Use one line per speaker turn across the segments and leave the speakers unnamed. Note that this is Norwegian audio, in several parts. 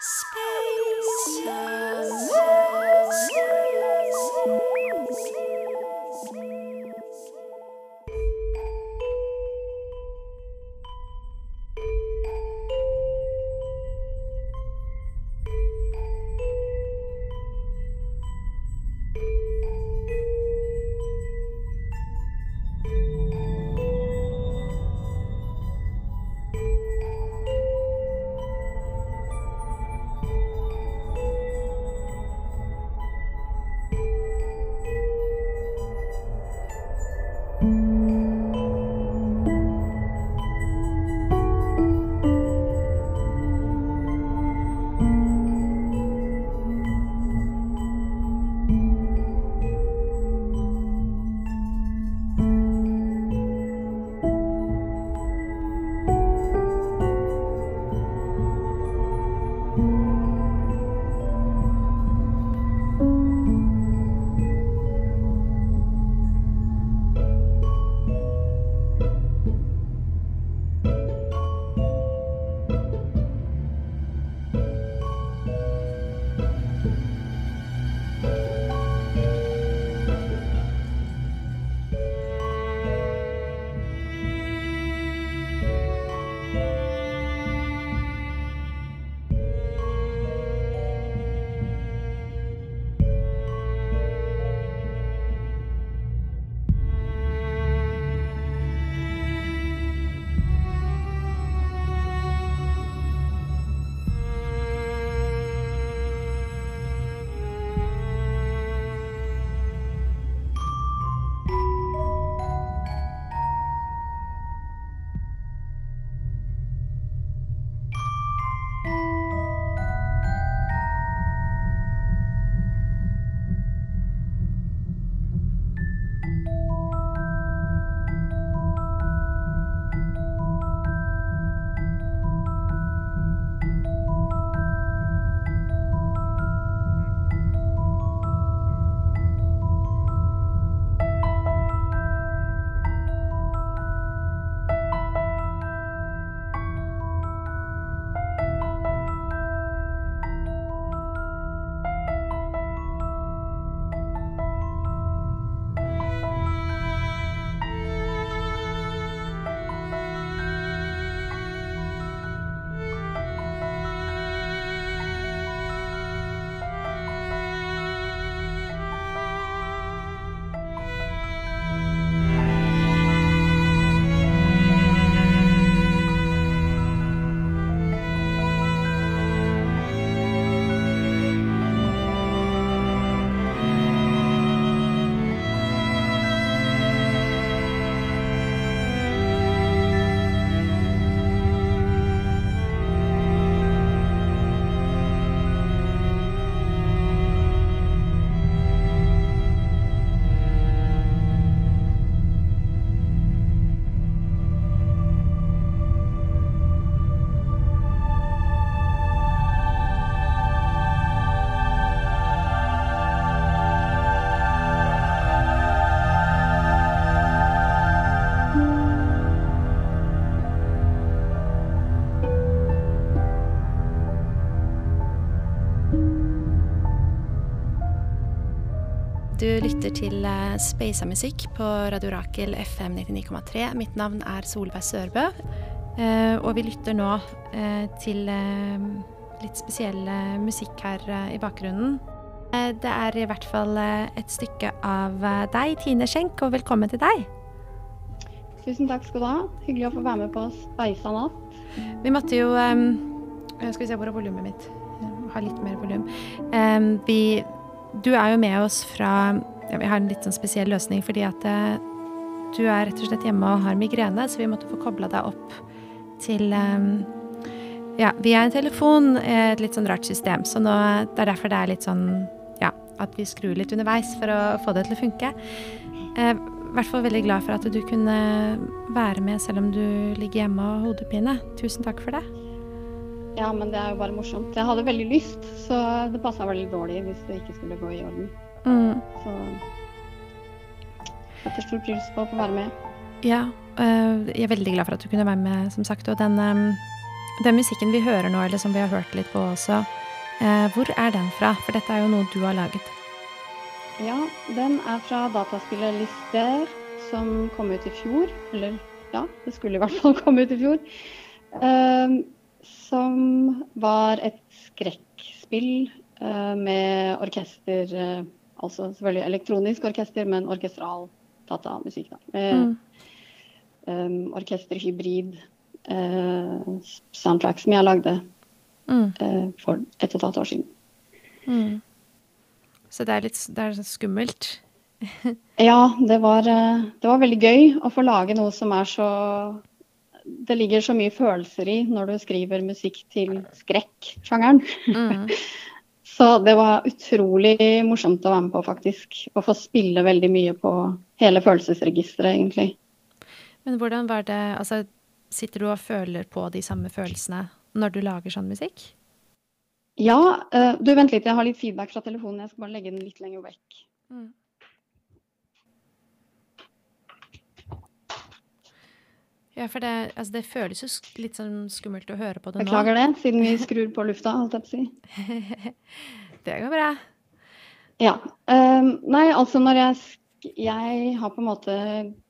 Space. Space. Du lytter til uh, Speisa musikk på Radio Rakel FM 99,3. Mitt navn er Solveig Sørbø. Uh, og vi lytter nå uh, til litt spesiell musikk her i bakgrunnen. det er i hvert fall et stykke av deg, Tine Schenk, og velkommen til deg.
Tusen takk skal du ha. Hyggelig å få være med på Speisa natt.
Vi måtte jo Skal vi se, hvor er volumet mitt? Jeg har litt mer volum. Um, vi du er jo med oss fra ja, Vi har en litt sånn spesiell løsning fordi at uh, du er rett og slett hjemme og har migrene, så vi måtte få kobla deg opp til um, Ja, via en telefon, et litt sånn rart system. Så nå, det er derfor det er litt sånn Ja, at vi skrur litt underveis for å få det til å funke. Uh, i hvert fall veldig glad for at du kunne være med selv om du ligger hjemme og hodepine. Tusen takk for det.
Ja, men det er jo bare morsomt. Jeg hadde veldig lyst, så det passa veldig dårlig hvis det ikke skulle gå i orden. Mm. Så setter stor pris på å få være med.
Ja, øh, jeg er veldig glad for at du kunne være med, som sagt. Og den, øh, Den musikken vi hører nå, eller som vi har hørt litt på også, eh, hvor er den fra? For dette er jo noe du har laget.
Ja, den er fra dataspillet Lister, som kom ut i fjor. Eller ja, det skulle i hvert fall komme ut i fjor. Som var et skrekkspill uh, med orkester uh, Altså selvfølgelig elektronisk orkester, men orkestral datamusikk. da. Med mm. um, orkesterhybrid soundtrack som jeg lagde mm. for et og et halvt år siden. Mm.
Så det er litt det er skummelt?
ja, det var, det var veldig gøy å få lage noe som er så det ligger så mye følelser i når du skriver musikk til skrekksjangeren. Mm. så det var utrolig morsomt å være med på, faktisk. Å få spille veldig mye på hele følelsesregisteret, egentlig.
Men hvordan var det Altså, sitter du og føler på de samme følelsene når du lager sånn musikk?
Ja. Uh, du, vent litt, jeg har litt feedback fra telefonen. Jeg skal bare legge den litt lenger vekk. Mm.
Ja, for det, altså det, føles jo litt sånn skummelt å høre på det
nå. Beklager det, siden vi skrur på lufta, holdt jeg på å
si. det går bra.
Ja. Um, nei, altså når jeg Jeg har på en måte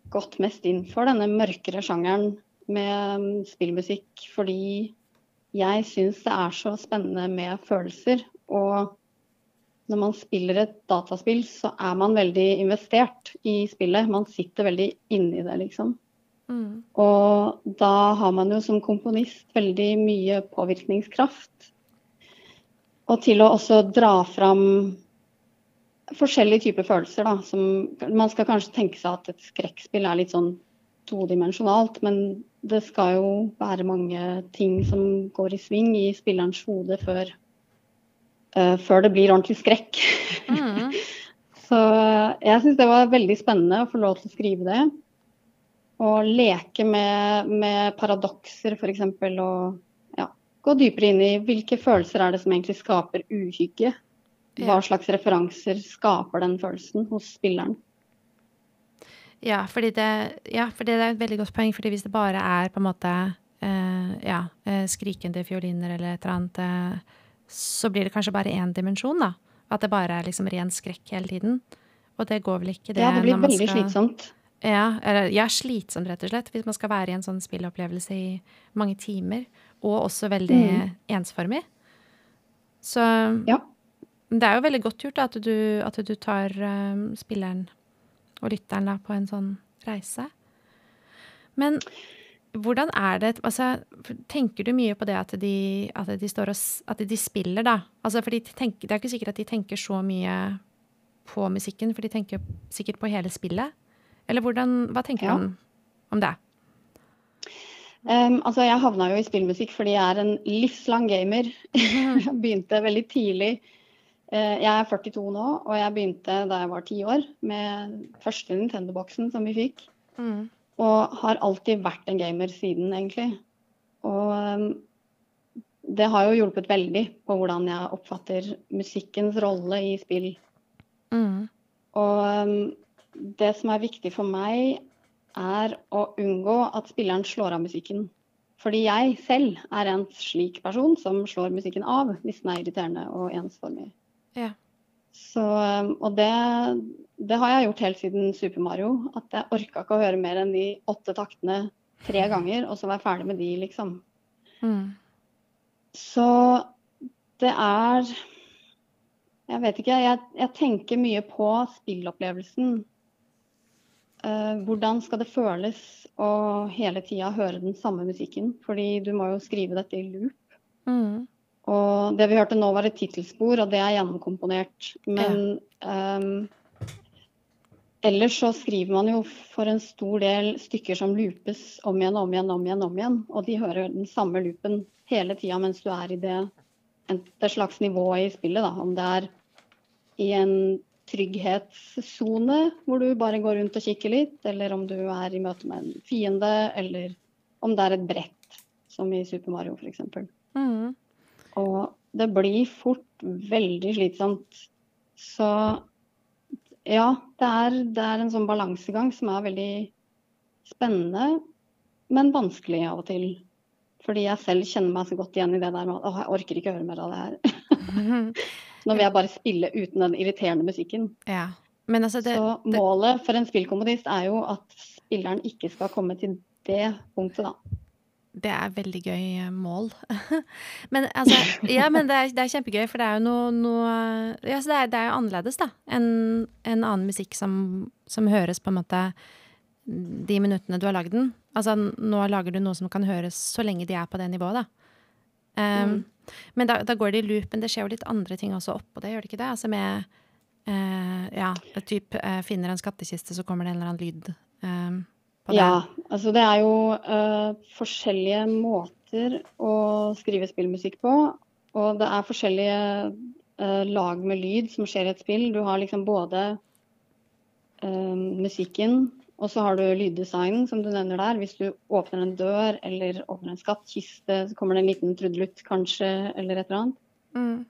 gått mest inn for denne mørkere sjangeren med um, spillmusikk fordi jeg syns det er så spennende med følelser. Og når man spiller et dataspill, så er man veldig investert i spillet. Man sitter veldig inni det, liksom. Mm. Og da har man jo som komponist veldig mye påvirkningskraft. Og til å også dra fram forskjellige typer følelser, da. Som, man skal kanskje tenke seg at et skrekkspill er litt sånn todimensjonalt, men det skal jo være mange ting som går i sving i spillerens hode før, uh, før det blir ordentlig skrekk. Mm. Så jeg syns det var veldig spennende å få lov til å skrive det. Og leke med, med paradokser, f.eks. Og ja, gå dypere inn i hvilke følelser er det som egentlig skaper uhygge. Hva slags referanser skaper den følelsen hos spilleren?
Ja, fordi det, ja, fordi det er et veldig godt poeng. fordi hvis det bare er på en måte eh, ja, eh, skrikende fioliner eller et eller annet, eh, så blir det kanskje bare én dimensjon, da. At det bare er liksom ren skrekk hele tiden. Og det går vel ikke, det.
Ja, det blir veldig skal... slitsomt.
Ja, eller ja, slitsomt, rett og slett. Hvis man skal være i en sånn spillopplevelse i mange timer. Og også veldig mm. ensformig. Så ja. det er jo veldig godt gjort da, at, du, at du tar um, spilleren og lytteren da, på en sånn reise. Men hvordan er det altså, Tenker du mye på det at de, at de, står og, at de spiller, da? Altså, de tenker, det er ikke sikkert at de tenker så mye på musikken, for de tenker sikkert på hele spillet. Eller hvordan, hva tenker ja. du om, om det?
Um, altså jeg havna jo i spillmusikk fordi jeg er en livslang gamer. Mhm. jeg begynte veldig tidlig. Uh, jeg er 42 nå, og jeg begynte da jeg var ti år med første Nintendo-boksen som vi fikk. Mm. Og har alltid vært en gamer siden, egentlig. Og um, det har jo hjulpet veldig på hvordan jeg oppfatter musikkens rolle i spill. Mm. Og um, det som er viktig for meg, er å unngå at spilleren slår av musikken. Fordi jeg selv er en slik person som slår musikken av hvis den er irriterende og ensformig. Ja. Så, um, og det, det, har jeg gjort helt siden Super Mario. At jeg orka ikke å høre mer enn de åtte taktene tre ganger, og så være ferdig med de, liksom. Mm. Så det er Jeg vet ikke. Jeg, jeg tenker mye på spillopplevelsen hvordan skal det føles å hele tida høre den samme musikken? Fordi du må jo skrive dette i loop. Mm. Og det vi hørte nå var et tittelspor, og det er gjennomkomponert. Men ja. um, ellers så skriver man jo for en stor del stykker som loopes om igjen, om igjen, om igjen. om igjen. Og de hører den samme loopen hele tida mens du er i det, det slags nivået i spillet. Da. Om det er i en trygghetssone hvor du bare går rundt og kikker litt, eller om du er i møte med en fiende, eller om det er et brett, som i Super Mario f.eks. Mm. Og det blir fort veldig slitsomt. Så ja, det er, det er en sånn balansegang som er veldig spennende, men vanskelig av og til Fordi jeg selv kjenner meg så godt igjen i det der med at jeg orker ikke høre mer av det her. Nå vil jeg bare spille uten den irriterende musikken.
Ja. Men altså det,
så målet for en spillkomponist er jo at spilleren ikke skal komme til det punktet, da.
Det er veldig gøy eh, mål. men altså Ja, men det er, det er, kjempegøy, for det er jo noe, noe Ja, så det er, det er jo annerledes, da, enn en annen musikk som, som, høres på en måte de minuttene du har lagd den. Altså nå lager du noe som kan høres så lenge de er på det nivået, da. Um, mm. Men da, da, går det i loop, men det skjer jo litt andre ting også oppå det, gjør det ikke det? Altså med eh, Ja, typ eh, finner en skattkiste, så kommer det en eller annen lyd. Um,
ja, altså det er jo uh, forskjellige måter å skrive spillmusikk på. Og det er forskjellige uh, lag med lyd som skjer i et spill. Du har liksom både uh, musikken, og så har du lyddesignen, som du nevner der. Hvis du åpner en dør eller åpner en skattkiste, så kommer det en liten trudelutt kanskje, eller et eller annet. Mm.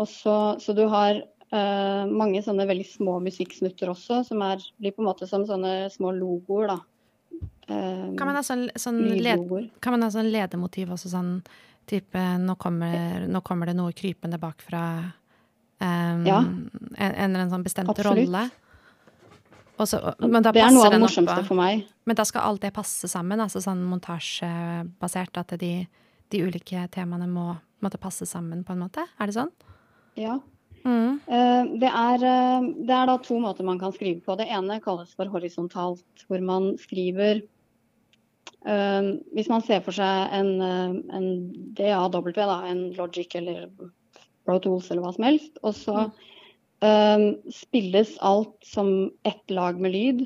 Og så, så du har mange sånne veldig små musikksnutter også, som er, blir på en måte som sånne små logoer, da
Um, kan man ha sånn, sånn, led, kan man ha sånn ledemotiv også, sånn type nå kommer, nå kommer det noe krypende bakfra um, ja. en, en, annen sånn bestemt Absolutt. rolle?
Så, det er noe av det morsomste for meg.
Men da skal alt det passe sammen, altså sånn montasjebasert, at de, de ulike temaene må måtte passe sammen, på en måte? Er det sånn?
Ja. Mm. Uh, det, er, uh, det, er, da to måter man kan skrive på. Det ene kalles for horisontalt, hvor man skriver Uh, hvis man ser for seg en, en DAW, da, en Logic eller Pro Tools eller hva som helst, og så uh, spilles alt som ett lag med lyd,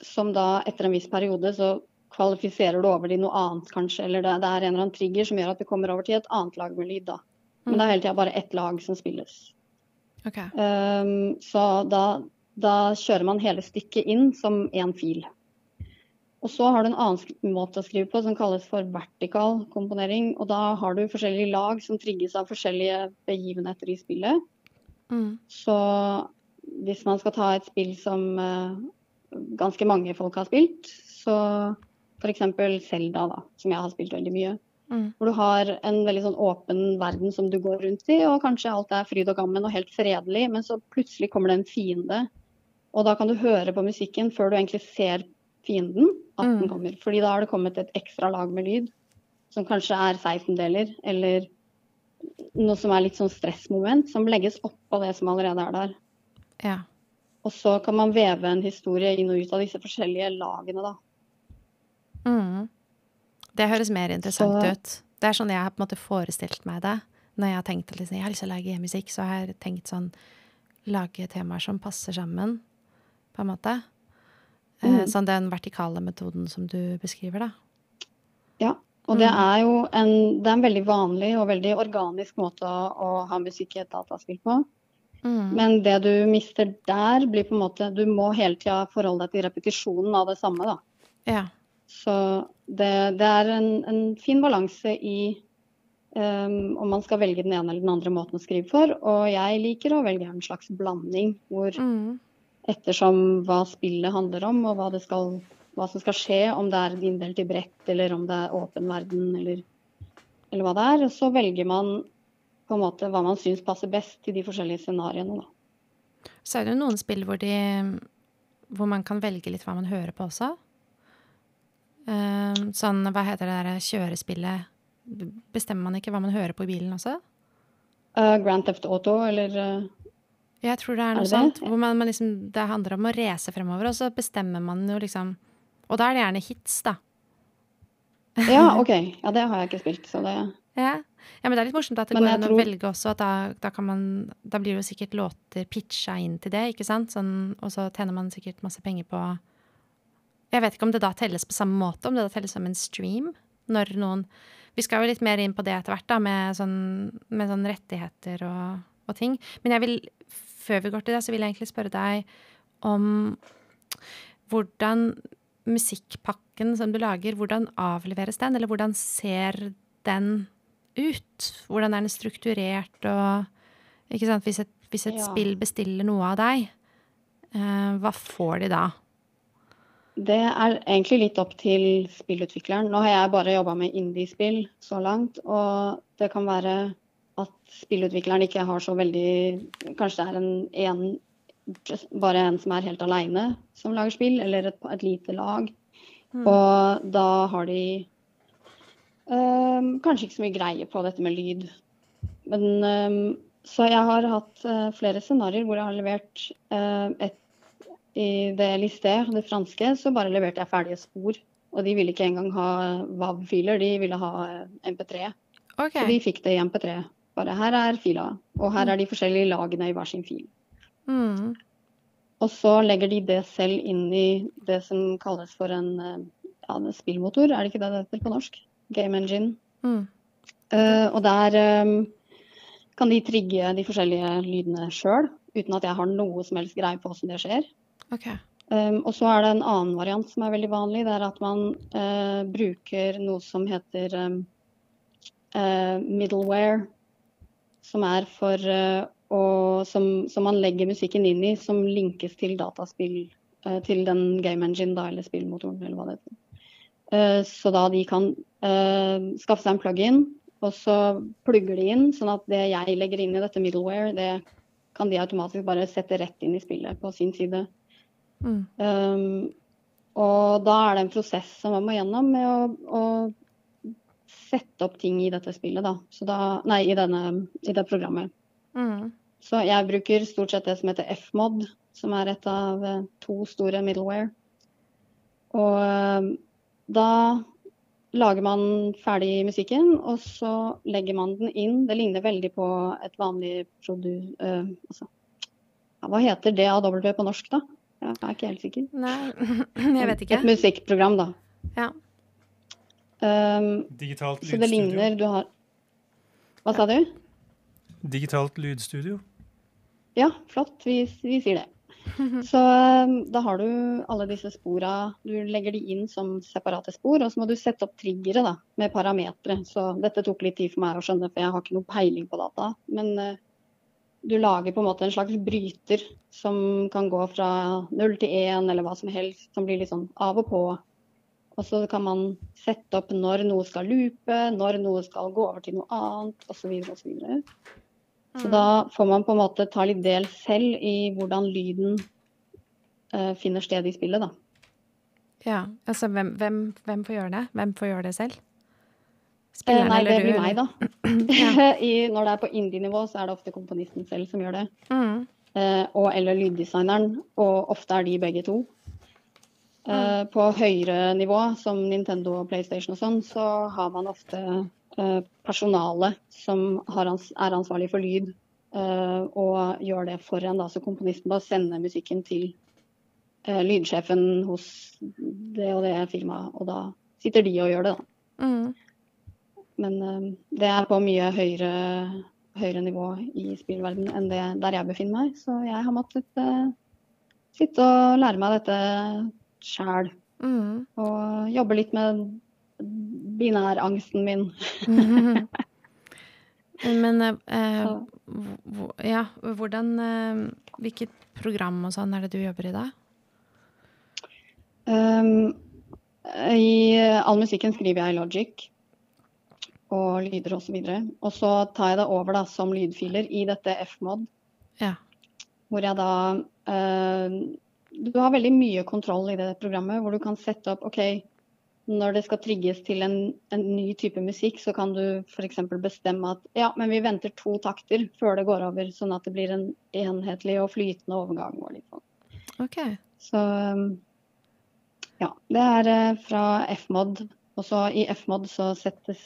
som da etter en viss periode så kvalifiserer du over til noe annet, kanskje. Eller det, det, er en eller annen trigger som gjør at du kommer over til et annet lag med lyd, da. Men det er hele tida bare ett lag som spilles. Okay. Um, så da, da kjører man hele stykket inn som én fil. Og så har du en annen måte å skrive på som kalles for vertikal komponering. Og da har du forskjellige lag som trigges av forskjellige begivenheter i spillet. Mm. Så hvis man skal ta et spill som uh, ganske mange folk har spilt, så f.eks. Selda, da, som jeg har spilt veldig mye. Mm. Hvor du har en veldig sånn åpen verden som du går rundt i, og kanskje alt er fryd og gammen og helt fredelig, men så plutselig kommer det en fiende. Og da kan du høre på musikken før du egentlig ser fienden at den mm. kommer. Fordi da har det kommet et ekstra lag med lyd, som kanskje er 16-deler, eller noe som er litt sånn stressmoment, som legges oppå det som allerede er der.
Ja.
Og så kan man veve en historie inn og ut av disse forskjellige lagene, da.
Mm. Det høres mer interessant så... ut. Det er sånn jeg har på en måte forestilt meg det. Når jeg har tenkt at liksom, jeg har lyst til å lage musikk, så har jeg tenkt sånn Lage temaer som passer sammen, på en måte. Eh, mm. Sånn den vertikale metoden som du beskriver, da.
Ja. Og det mm. er jo en, det er en veldig vanlig og veldig organisk måte å, å ha musikk i et dataspill på. Mm. Men det du mister der, blir på en måte Du må hele tida forholde deg til repetisjonen av det samme, da.
Ja.
Så det, det er en, en, fin balanse i um, om man skal velge den ene eller den andre måten å skrive for. Og jeg liker å velge en slags blanding hvor mm ettersom hva spillet handler om, og hva, det skal, hva, som skal skje, om det er inndelt i brett, eller om det er åpen verden, eller, eller, hva det er. Og Så velger man på en måte hva man syns passer best til de forskjellige scenarioene. Da.
Så er det noen spill hvor, de, hvor man kan velge litt hva man hører på også. Uh, sånn, hva heter det der kjørespillet? Bestemmer man ikke hva man hører på i bilen også?
Uh, Grand Theft Auto eller uh,
jeg tror det er noe er det sånt. Hvor man, man liksom, det handler om å race fremover, og så bestemmer man jo liksom Og da er det gjerne hits, da.
ja, OK. Ja, det har jeg ikke spilt, så det
ja. ja men det er litt morsomt at det men går an tror... å velge også, at da, da, kan man Da blir det jo sikkert låter pitcha inn til det, ikke sant? Sånn, og så tjener man sikkert masse penger på Jeg vet ikke om det da telles på samme måte, om det da telles som en stream, når noen Vi skal jo litt mer inn på det etter hvert, da, med sånn, med sånn rettigheter og, og ting. Men jeg vil før vi går til det, så vil jeg egentlig spørre deg om hvordan musikkpakken som du lager, hvordan avleveres den? Eller hvordan ser den ut? Hvordan er den strukturert og Ikke sant, hvis et, hvis et ja. spill bestiller noe av deg, eh, hva får de da?
det er egentlig litt opp til spillutvikleren. Nå har jeg bare jobba med indie-spill så langt, og det kan være at spillutvikleren ikke har så veldig Kanskje det er en, en bare en som er helt aleine som lager spill, eller et, et lite lag. Mm. Og da har de um, kanskje ikke så mye greie på dette med lyd. Men um, så jeg har hatt uh, flere scenarioer hvor jeg har levert uh, et i det listet, det franske, så bare leverte jeg ferdige spor. Og de ville ikke engang ha WAV-filer, de ville ha MP3. Okay. Så de fikk det i MP3. Bare her er fila, og her er de forskjellige lagene i hver sin fil. Mm. Og så legger de det selv inn i det som kalles for en ja, en spillmotor, er det ikke det det heter på norsk? Game engine. Mm. Uh, og der um, kan de trigge de forskjellige lydene sjøl, uten at jeg har noe som helst greie på hvordan det skjer. Okay. Um, og så er det en annen variant som er veldig vanlig. Det er at man uh, bruker noe som heter um, uh, middleware. Som er for å som, som, man legger musikken inn i, som linkes til dataspill. til den game engine da, eller spillmotoren, eller hva det heter. så da de kan skaffe seg en plug-in, og så plugger de inn, sånn at det jeg legger inn i dette middleware, det kan de automatisk bare sette rett inn i spillet på sin side. Mm. Um, og da er det en prosess som man må gjennom med å, å sette opp ting i dette spillet, da. da nei, i, denne, i, det programmet. Mm. Så jeg bruker stort sett det som heter Fmod, som er et av eh, to store middleware. Og uh, da lager man ferdig musikken, og så legger man den inn. Det ligner veldig på et vanlig produ... Uh, altså, hva heter det AW på norsk, da? Jeg er ikke helt sikker.
Nei, jeg vet ikke.
Et musikkprogram, da.
Ja.
Um, Digitalt lydstudio.
Så det ligner du har Hva sa du?
Digitalt lydstudio.
Ja, flott. Vi, vi sier det. Så um, da har du alle disse spora. Du legger de inn som separate spor, og så må du sette opp triggere da, med parametere. Så dette tok litt tid for meg å skjønne, for jeg har ikke noe peiling på data. Men uh, du lager på en måte en slags bryter som kan gå fra null til én eller hva som helst, som blir litt sånn av og på. Og så kan man sette opp når noe skal loope, når noe skal gå over til noe annet osv. osv. Så, og så, mm. da får man på en måte ta litt del selv i hvordan lyden uh, finner sted i spillet, da.
Ja, altså hvem, hvem, hvem får gjøre det? Hvem får gjøre det selv?
Spilleren, Nei, det blir meg, da. I, når det er på indie-nivå, så er det ofte komponisten selv som gjør det. Mm. Uh, og eller lyddesigneren, og ofte er de begge to. Uh, mm. På høyere nivå, som Nintendo og PlayStation og sånn, så har man ofte eh, personale som er ansvarlig for lyd, eh, og gjør det for en. Da. Så komponisten bare sender musikken til eh, lydsjefen hos det og det firmaet, og da sitter de og gjør det, da. Mm. Men det er på mye høyere, høyere nivå i spillverden enn det der jeg befinner meg. Så jeg har måttet sitte og lære meg dette sjæl. Mm. Og jobbe litt med binærangsten min.
Men eh, ja, hvordan Hvilket program og sånn er det du jobber i da?
Um, I all musikken skriver jeg Logic og lyder osv. Og, så og så tar jeg det over da, som lydfiler i dette Fmod. Ja. Hvor jeg da eh, Du har veldig mye kontroll i det programmet, hvor du kan sette opp OK, når det skal trigges til en, en ny type musikk, så kan du f.eks. bestemme at ja, men vi venter to takter før det går over, sånn at det blir en enhetlig og flytende overgang. og sånn.
Okay.
Så ja, det er eh, fra Fmod. Og så i Fmod så settes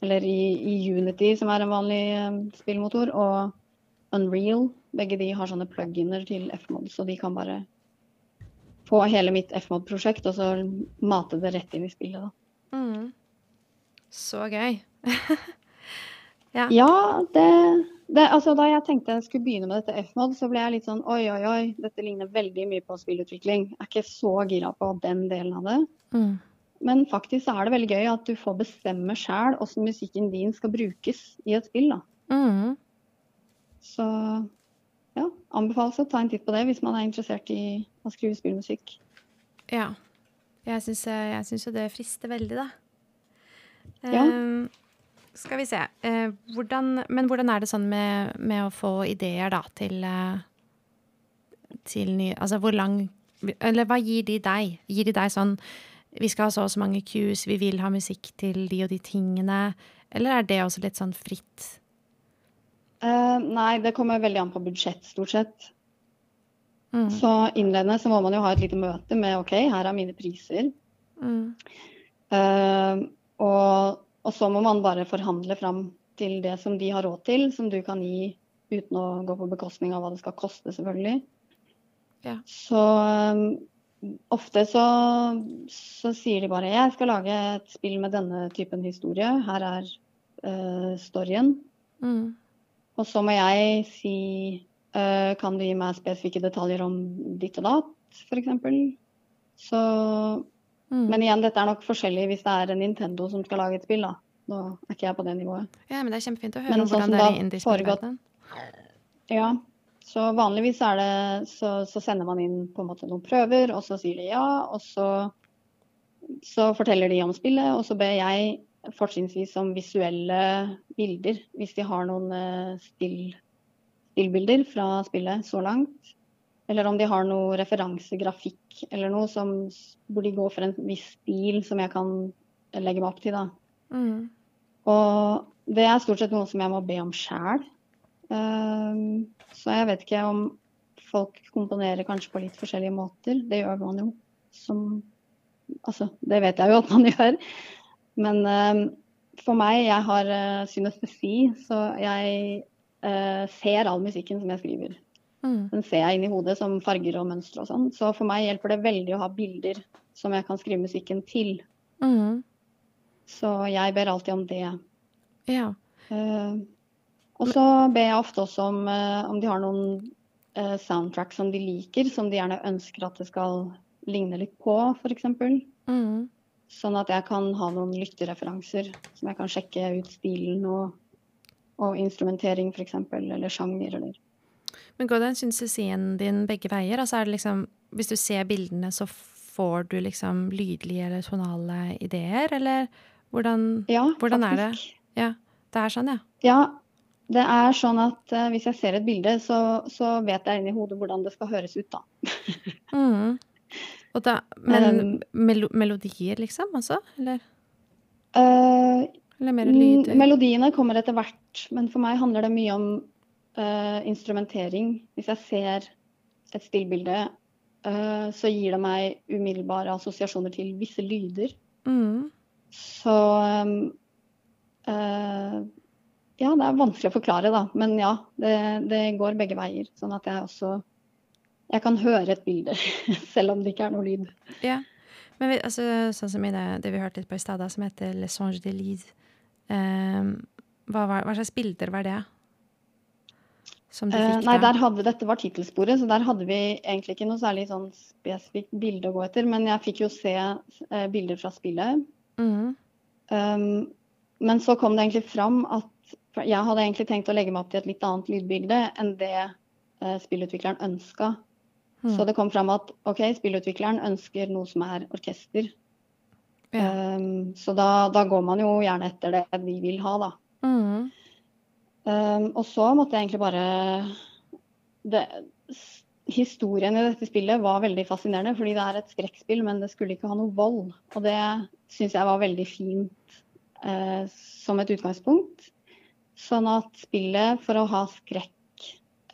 eller i, i, Unity, som er en vanlig um, spillmotor, og Unreal. Begge de har sånne pluginer til Fmod, så de kan bare få hele mitt Fmod-prosjekt og så mate det rett inn i spillet. Da. Mm.
Så gøy.
ja. ja, det, det, altså, Da jeg tenkte jeg skulle begynne med dette Fmod, så ble jeg litt sånn oi, oi, oi, dette ligner veldig mye på spillutvikling. Jeg er ikke så gira på den delen av det. Mm. Men faktisk er det veldig gøy at du får bestemme sjæl åssen musikken din skal brukes i et spill. da. Mm. Så ja, anbefales å ta en titt på det hvis man er interessert i å skrive spillmusikk.
Ja. Jeg syns jo det frister veldig, da.
Ja.
Uh, skal vi se. Uh, hvordan, men hvordan er det sånn med, med å få ideer, da, til, uh, til nye Altså hvor lang Eller hva gir de deg? Gir de deg sånn Vi skal ha så og så mange cues, vi vil ha musikk til de og de tingene. Eller er det også litt sånn fritt?
Uh, nei, det kommer veldig an på budsjett, stort sett.
Mm.
Så innledende så må man jo ha et lite møte med OK, her er mine priser.
Mm.
Uh, og, og, så må man bare forhandle fram til det som de har råd til, som du kan gi uten å gå på bekostning av hva det skal koste, selvfølgelig.
Ja.
Så um, ofte så, så, sier de bare jeg skal lage et spill med denne typen historie. Her er uh, storyen.
Mm.
Og så må jeg si uh, kan du gi meg spesifikke detaljer om ditt og datt, f.eks. Så Mm. Men igjen, dette er nok forskjellig hvis det er en Nintendo som skal lage et spill. da. Nå er ikke jeg på det nivået.
Ja, men det er kjempefint å høre men, om sånn hvordan det er i indie-spillverdenen.
Ja, så vanligvis er det så, så, sender man inn på en måte noen prøver, og så sier de ja. Og så, så forteller de om spillet, og så ber jeg fortrinnsvis som visuelle bilder. Hvis de har noen uh, still, stillbilder fra spillet så langt. Eller om de har noe referansegrafikk eller noe som hvor de går for en viss stil som jeg kan legge meg opp til. da.
Mm.
Og det er stort sett noe som jeg må be om sjæl. Um, så jeg vet ikke om folk komponerer kanskje på litt forskjellige måter. Det gjør man jo. Som Altså, det vet jeg jo at man gjør. Men um, for meg, jeg har uh, synestesi, så jeg uh, ser all musikken som jeg skriver.
Mm.
Den ser jeg inn i hodet som farger og mønstre og sånn. Så for meg hjelper det veldig å ha bilder som jeg kan skrive musikken til.
Mm.
Så jeg ber alltid om det.
Ja.
Uh, og så ber jeg ofte også om, uh, om de har noen uh, soundtrack som de liker, som de gjerne ønsker at det skal ligne litt på, f.eks.
Mm.
Sånn at jeg kan ha noen lyttereferanser som jeg kan sjekke ut stilen og, og instrumentering f.eks., eller sjanger eller
men går den synsesien din begge veier? Altså er det liksom Hvis du ser bildene, så får du liksom lydlige eller tonale ideer, eller hvordan,
ja,
hvordan er det? Ja, det er sånn, ja?
Ja, det er sånn at uh, hvis jeg ser et bilde, så, så, vet jeg inni hodet hvordan det skal høres ut, da.
mm. Da men um, mel melodier, liksom, også? Eller?
Uh,
eller mer lyder?
Melodiene kommer etter hvert, men for meg handler det mye om uh, instrumentering. Hvis jeg ser et stillbilde, uh, så gir det meg umiddelbare assosiasjoner til visse lyder.
Mm.
Så um, Ja, det er vanskelig å forklare, da. Men ja, det, det, går begge veier. Sånn at jeg også Jeg kan høre et bilde, selv om det ikke er noe lyd.
Ja. Men vi, altså, sånn som i det, det vi hørte litt på i stad, som heter Le Songe de Lise. Um, hva, hva, slags bilder var det? Som du fikk, uh,
nei, der hadde, dette var tittelsporet, så der hadde vi egentlig ikke noe særlig sånn spesifikt bilde å gå etter. Men jeg fikk jo se uh, bilder fra spillet.
Mm.
Um, men så kom det egentlig fram at jeg hadde egentlig tenkt å legge meg opp til et litt annet lydbilde enn det uh, spillutvikleren ønska. Mm. Så det kom fram at OK, spillutvikleren ønsker noe som er orkester.
Ja.
Um, så da, da, går man jo gjerne etter det vi vil ha, da.
Mm.
Um, og så måtte jeg egentlig bare det, Historien i dette spillet var veldig fascinerende, fordi det er et skrekkspill, men det skulle ikke ha noe vold. Og det syns jeg var veldig fint uh, som et utgangspunkt. Sånn at spillet, for å ha skrekkfunksjon,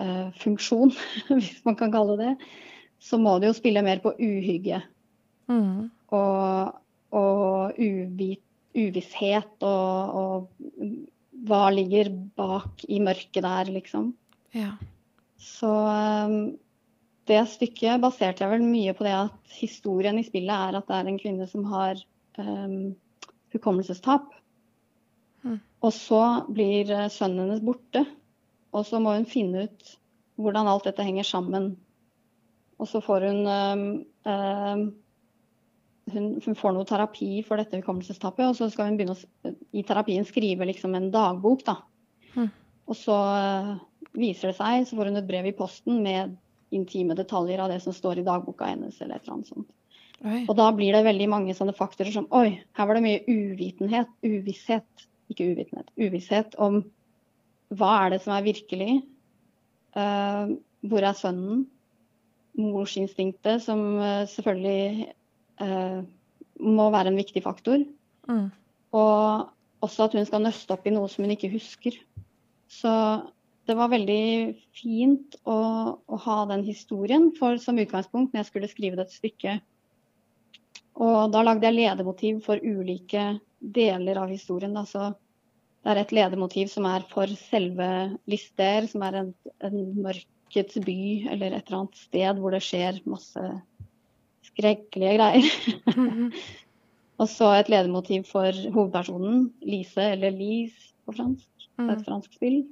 uh, hvis man kan kalle det så må det jo spille mer på uhygge.
Mm.
Og, og uvit, uvisshet og, og hva ligger bak i mørket der, liksom.
Ja.
Så um, det stykket baserte jeg vel mye på det at historien i spillet er at det er en kvinne som har um, hukommelsestap.
Mm.
Og så blir eh, sønnen hennes borte. Og så må hun finne ut hvordan alt dette henger sammen. Og så får hun um, hun, hun, får noe terapi for dette hukommelsestapet, og så skal hun begynne å, i terapien skrive liksom en dagbok. da.
Mm.
Og så uh, viser det seg, så får hun et brev i posten med intime detaljer av det som står i dagboka hennes. eller et eller annet sånt. Oi. Og da blir det veldig mange sånne faktorer som Oi, her var det mye uvitenhet, uvisshet, ikke uvitenhet, uvisshet om hva er det som er virkelig? Uh, hvor er sønnen? Morsinstinktet, som uh, selvfølgelig uh, må være en viktig faktor. Mm. Og også at hun skal nøste opp i noe som hun ikke husker. Så det var veldig fint å, å ha den historien for, som utgangspunkt når jeg skulle skrive det et stykke. Og da lagde jeg ledemotiv for ulike deler av historien. Da. Så det er et ledemotiv som er for selve Lister, som er en, en mørkets by eller et eller annet sted hvor det skjer masse skrekkelige greier. Mm -hmm. og så et ledemotiv for hovedpersonen, Lise, eller Lise på fransk. Det er et mm. fransk spill.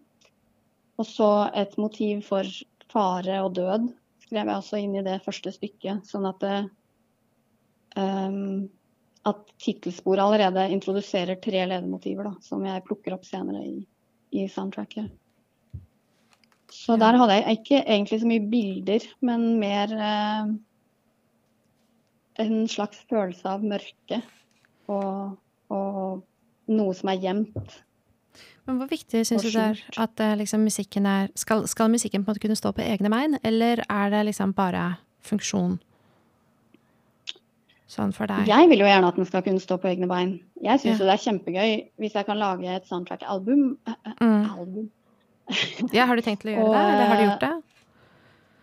Og så et motiv for fare og død skrev jeg også inn i det første stykket. Sånn at det, um, at tittelsporet allerede introduserer tre ledemotiver da, som jeg plukker opp senere i, i soundtracket. Så der hadde jeg ikke egentlig så mye bilder, men mer eh, en slags følelse av mørke og, og, noe som er gjemt.
Men Hvor viktig syns du det er at eh, liksom, musikken er skal, skal, musikken på en måte kunne stå på egne bein, eller er det liksom bare funksjon? Sånn for deg?
Jeg vil jo gjerne at den skal kunne stå på egne bein. Jeg syns ja. jo det er kjempegøy hvis jeg kan lage et soundtrack-album. Mm. Album.
ja, har du tenkt til å gjøre og, det, eller har du gjort det?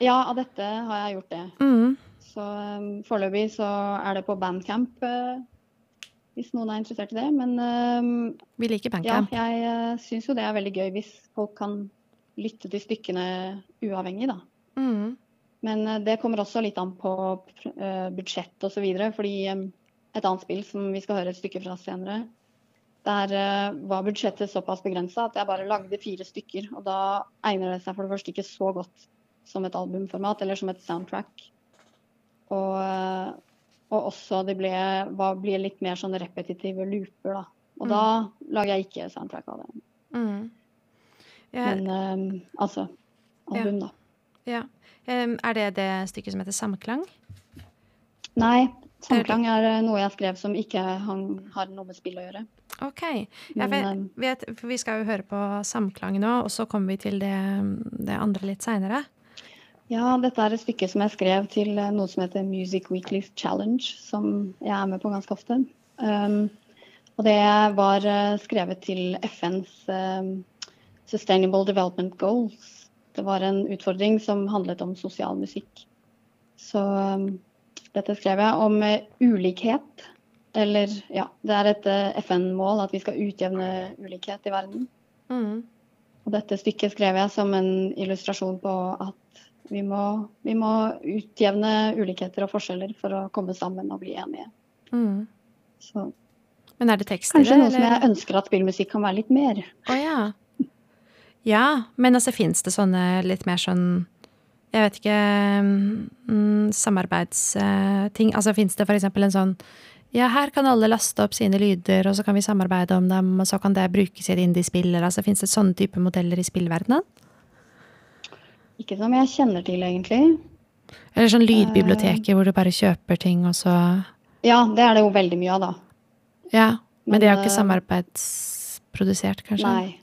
Ja, av dette har jeg gjort det. Mm. Så um, foreløpig så er det på Bandcamp, uh, hvis noen er interessert i det. Men um,
Vi liker Bandcamp.
Ja, jeg uh, syns jo det er veldig gøy hvis folk kan lytte til stykkene uavhengig, da. Mm. Men eh, det kommer også litt an på uh, budsjett osv. Fordi um, et annet spill som vi skal høre et stykke fra senere, der var budsjettet såpass begrensa at jeg bare lagde fire stykker. Og da egner det seg for det første ikke så godt som et albumformat eller som et soundtrack. Og, og også det ble, var, ble, litt mer sånn repetitive looper, da. Og mm. da lager jeg ikke soundtrack av det. Mm. Jeg... Men um, altså album,
ja. da. Ja. Er det det stykket som heter Samklang?
Nei. Samklang er eh, noe jeg skrev som ikke har noe med spill å gjøre.
OK. Ja, for, vet, for vi skal jo høre på Samklang nå, og så kommer vi til det, det andre litt seinere.
Ja, dette er et stykke som jeg skrev til eh, noe som heter Music Weekly Challenge, som jeg er med på ganske ofte. Um, og det var skrevet til FNs um, Sustainable Development Goals, det var en utfordring som handlet om sosial musikk. Så um, dette skrev jeg om uh, ulikhet. Eller ja, det er et uh, FN-mål at vi skal utjevne ulikhet i verden. Mm. Og dette stykket skrev jeg som en illustrasjon på at vi må, vi må utjevne ulikheter og forskjeller for å komme sammen og bli enige. Mm.
Så Men er det tekst i det?
Kanskje noe som jeg ønsker at spillmusikk kan være litt mer.
Oh, ja. Ja, men altså fins det sånne litt mer sånn Jeg vet ikke mm, Samarbeidsting. Altså fins det f.eks. en sånn ja, her kan alle laste opp sine lyder, og så kan vi samarbeide om dem, og så kan det brukes i et indie-spill. Altså, Fins det sånne type modeller i spillverdenen?
Ikke som jeg kjenner til, egentlig.
Eller sånn lydbiblioteker uh, hvor du bare kjøper ting, og så
Ja, det er det jo veldig mye av, da.
Ja, men, men det er jo ikke eh, samarbeidsprodusert, kanskje?
Nei.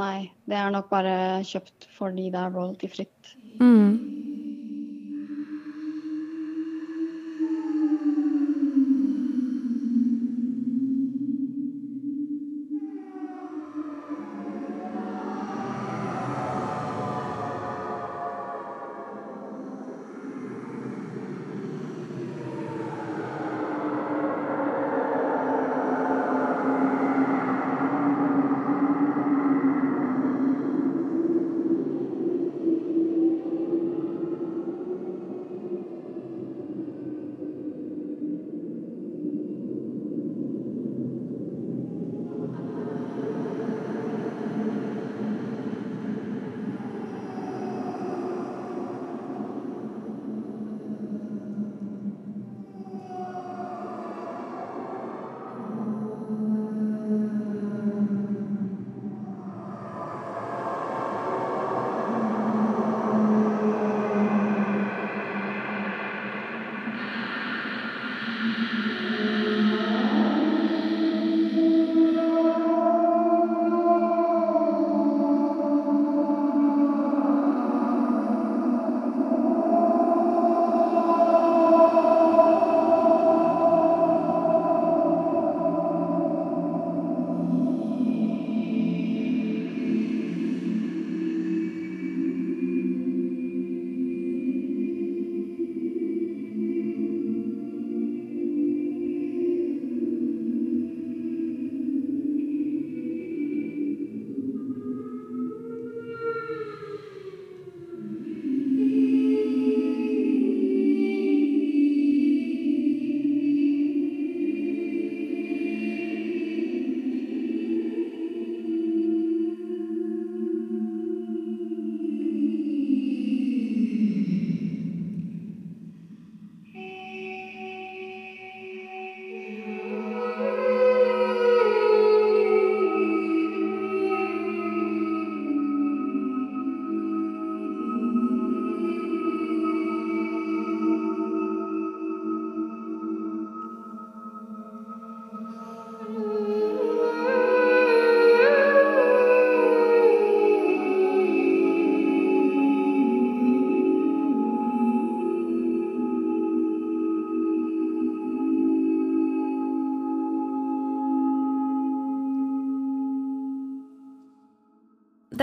Nei, det er nok bare kjøpt fordi det er royalty-fritt. Mm.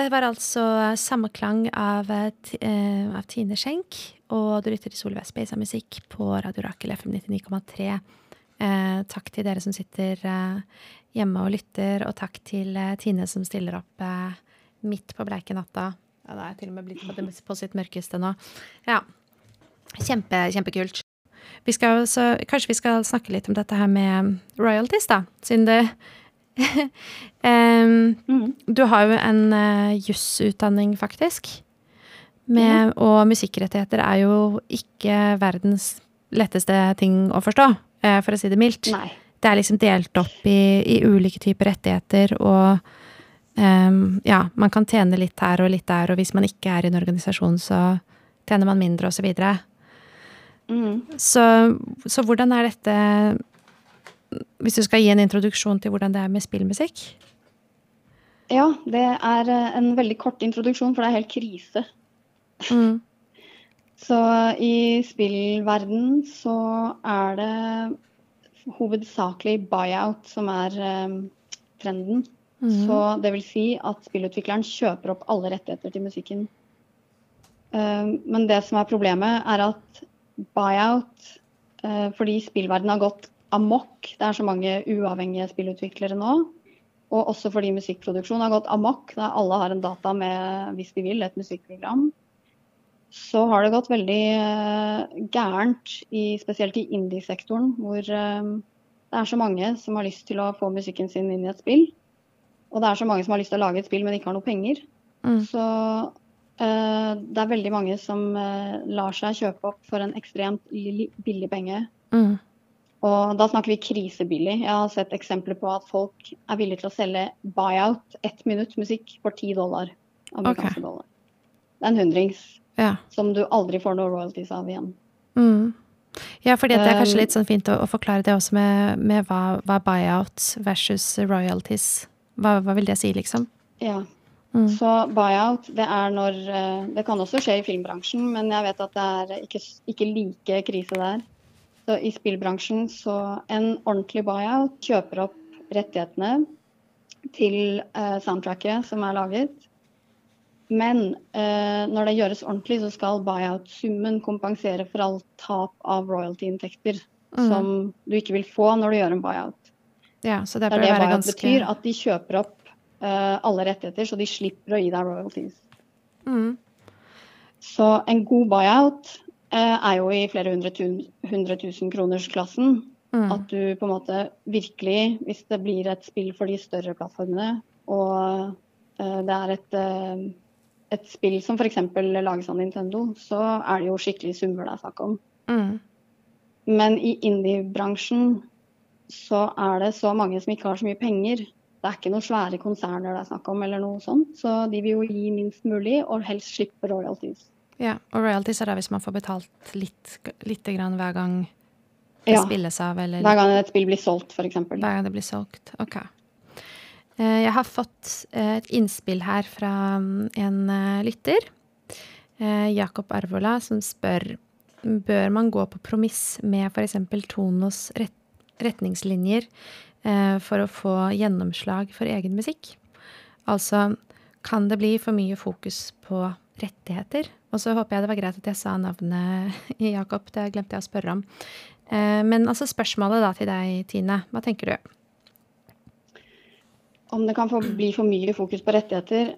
Det var altså samklang av, uh, av Tine Schenk, og du lytter til Solveig Space av musikk på Radio Rakel FM 99,3. Uh, takk til dere som sitter uh, hjemme og lytter, og takk til Tine som stiller opp midt på bleike natta. Ja, det er til og med blitt på, på sitt mørkeste nå. Ja. Kjempe, kjempekult. Vi skal så, kanskje vi skal snakke litt om dette her med royalties, da. Siden det um, mm. Du har jo en uh, jusutdanning, faktisk. Med, og musikkrettigheter er jo ikke verdens letteste ting å forstå, uh, for å si det mildt.
Nei.
Det er liksom delt opp i, i ulike typer rettigheter, og um, ja, man kan tjene litt her og litt der, og hvis man ikke er i en organisasjon, så tjener man mindre, og så videre. Mm. Så, så, hvordan er dette Hvis du skal gi en introduksjon til hvordan det er med spillmusikk?
Ja, det er eh, en veldig kort introduksjon, for det er helt krise. Mm. Så i spillverden så er det hovedsakelig buyout som er um, trenden. Mm. Så det vil si at spillutvikleren kjøper opp alle rettigheter til musikken. Um, men det som er problemet, er at buyout uh, fordi spillverdenen har gått amok. Det er så mange uavhengige spillutviklere nå. Og også fordi musikkproduksjon har gått amok. Der alle har en data med, hvis de vil, et musikkprogram. Så har det gått veldig uh, gærent, i, spesielt i indie-sektoren, hvor uh, det er så mange som har lyst til å få musikken sin inn i et spill. Og det er så mange som har lyst til å lage et spill, men ikke har noe penger. Mm. Så Eh, det er veldig mange som eh, lar seg kjøpe opp for en ekstremt billig penge. Mm. Og da snakker vi krisebillig. Jeg har sett eksempler på at folk er villige til å selge buyout, ett minutt musikk, for ti dollar. Amerikanske okay. dollar. Det er en hundrings ja. som du aldri får noe royalties av igjen.
Mm. Ja, fordi det er kanskje eh, litt sånn fint å, å forklare det også med, med hva, hva, buyout versus royalties hva, hva vil det si, liksom?
Ja. Mm. Så buyout, det er når eh, Det kan også skje i filmbransjen, men jeg vet at det er ikke, ikke like krise der. Så i spillbransjen så en ordentlig buyout kjøper opp rettighetene til eh, soundtracket som er laget. Men eh, når det gjøres ordentlig, så skal buyout-summen kompensere for alt tap av royalty-inntekter mm. som du ikke vil få når du gjør en buyout.
Ja, så det, det er det buyout ganske...
betyr, at de kjøper opp eh, alle rettigheter, så de slipper å gi deg royalties. Mm. Så en god buyout er jo i flere hundre, hundre tusen kroners-klassen. Mm. At du på en måte virkelig, hvis det blir et spill for de større plattformene, og uh, det er et, et spill som f.eks. lages av Nintendo, så er det jo skikkelig summer det er snakk om. Mm. Men i indie-bransjen så er det så mange som ikke har så mye penger det er ikke noen svære konserner det er snakk om, eller noe sånt. Så de vil jo gi minst mulig, og helst slippe royalties.
Ja, og royalties er da hvis man får betalt litt, lite grann hver gang det ja. spilles av, eller
Hver gang et spill blir solgt, f.eks.
Hver gang det blir solgt. Ok. Eh, jeg har fått eh, et innspill her fra mm, en eh, lytter, Jakob Arvola, som spør bør man gå på promiss med f.eks. Tonos retningslinjer for å få gjennomslag for egen musikk. Altså, kan det bli for mye fokus på rettigheter? Og så håper jeg det var greit at jeg sa navnet i Jakob, det glemte jeg å spørre om. Eh, men altså spørsmålet da til deg, Tine. Hva tenker du?
Om det kan få bli for mye fokus på rettigheter?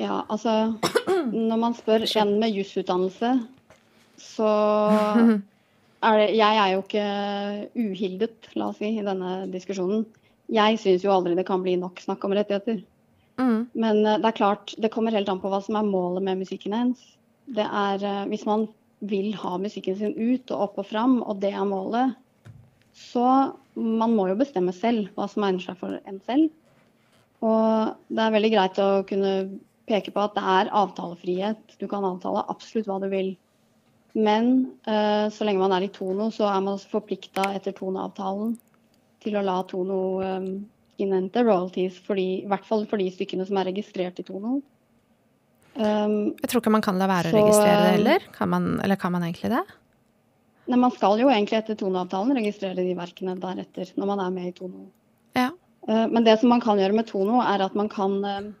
Ja, altså Når man spør en med jusutdannelse, så er det, jeg er jo ikke uhildet, la oss si, i denne diskusjonen. Jeg syns jo aldri det kan bli nok snakk om rettigheter. Mm. Men uh, det er klart, det kommer helt an på hva som er målet med musikken ens. Det er uh, Hvis man vil ha musikken sin ut og opp og fram, og det er målet, så man må jo bestemme selv hva som egner seg for en selv. Og det er veldig greit å kunne peke på at det er avtalefrihet. Du kan avtale absolutt hva du vil. Men uh, så lenge man er i Tono, så er man forplikta etter Tono-avtalen til å la Tono um, innhente royalties, fordi, i hvert fall for de stykkene som er registrert i Tono.
Um, jeg tror ikke man kan la være så, å registrere det heller. Kan man, eller kan man egentlig det?
Nei, Man skal jo egentlig etter Tono-avtalen registrere de verkene deretter, når man er med i Tono.
Ja.
Uh, men det som man kan gjøre med Tono, er at man kan uh,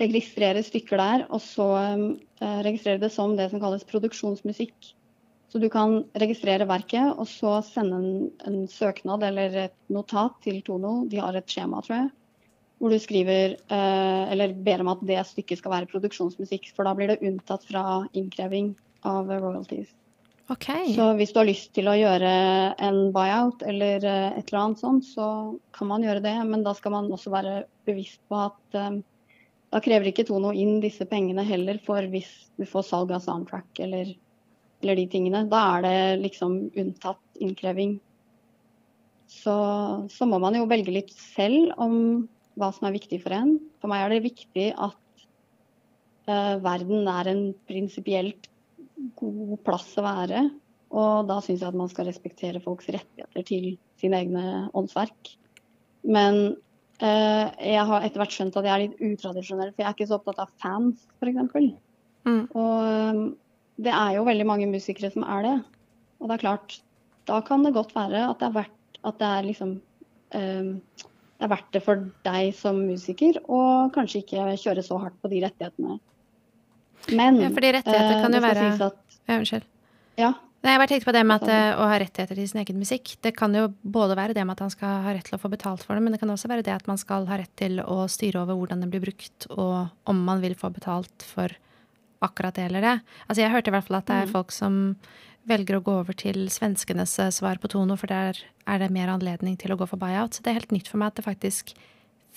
registrere stykker der, og så uh, registrere det som det som kalles produksjonsmusikk. Så du kan registrere verket, og så sende en, en søknad eller et notat til Tono. De har et skjema, tror jeg. Hvor du skriver, uh, eller ber om at det stykket skal være produksjonsmusikk. For da blir det unntatt fra innkreving av royalties.
Okay.
Så hvis du har lyst til å gjøre en buyout eller et eller annet sånt, så kan man gjøre det. Men da skal man også være bevisst på at um, da krever ikke Tono inn disse pengene heller for hvis du får salg av soundtrack eller, eller de tingene. Da er det liksom unntatt innkreving. Så, så, må man jo velge litt selv om hva som er viktig for en. For meg er det viktig at uh, verden er en prinsipielt god plass å være. Og da syns jeg at man skal respektere folks rettigheter til sine egne åndsverk. Men Uh, jeg har etter hvert skjønt at jeg er litt utradisjonell, for jeg er ikke så opptatt av fans, f.eks. Mm. Og um, det er jo veldig mange musikere som er det. Og det er klart, da kan det godt være at det er verdt, at det er liksom um, det er verdt det for deg som musiker å kanskje ikke kjøre så hardt på de rettighetene.
Men ja, fordi rettigheter kan jo være at, Ja, unnskyld.
Ja,
Nei, jeg bare tenkte på det med at, uh, å ha rettigheter til sin egen musikk. Det kan jo både være det med at han skal ha rett til å få betalt for det, men det kan også være det at man skal ha rett til å styre over hvordan den blir brukt, og om man vil få betalt for akkurat det eller det. Altså, jeg hørte i hvert fall at det er mm. folk som velger å gå over til svenskenes eh, svar på Tono, for der er det mer anledning til å gå for buyout. Så det er helt nytt for meg at det faktisk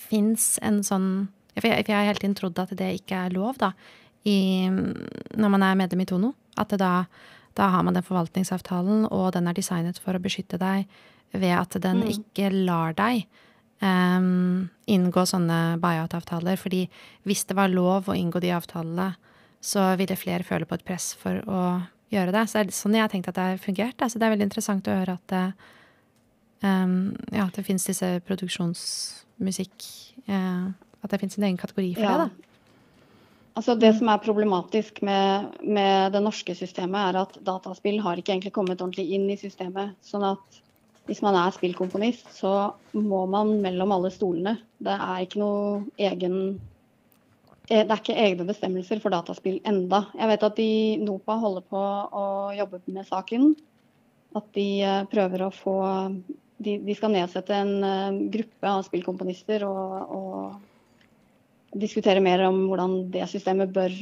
fins en sånn For jeg, for jeg har hele tiden trodd at det ikke er lov, da, i, når man er medlem i Tono. At det da da har man den forvaltningsavtalen, og den er designet for å beskytte deg ved at den mm. ikke lar deg um, inngå sånne buyout-avtaler. Fordi hvis det var lov å inngå de avtalene, så ville flere føle på et press for å gjøre det. Så det er sånn jeg har tenkt at det har fungert. Så det er veldig interessant å høre at det, um, ja, at det fins disse produksjonsmusikk uh, At det fins en egen kategori for ja. det. da.
Altså Det som er problematisk med, med, det norske systemet, er at dataspill har ikke egentlig kommet ordentlig inn i systemet. Sånn at hvis man er spillkomponist, så må man mellom alle stolene. Det er ikke noe egen eh, det er ikke egne bestemmelser for dataspill enda. Jeg vet at de, NOPA holder på å jobbe med saken. At de eh, prøver å få De, de skal nedsette en eh, gruppe av spillkomponister og, og diskutere mer om hvordan det systemet bør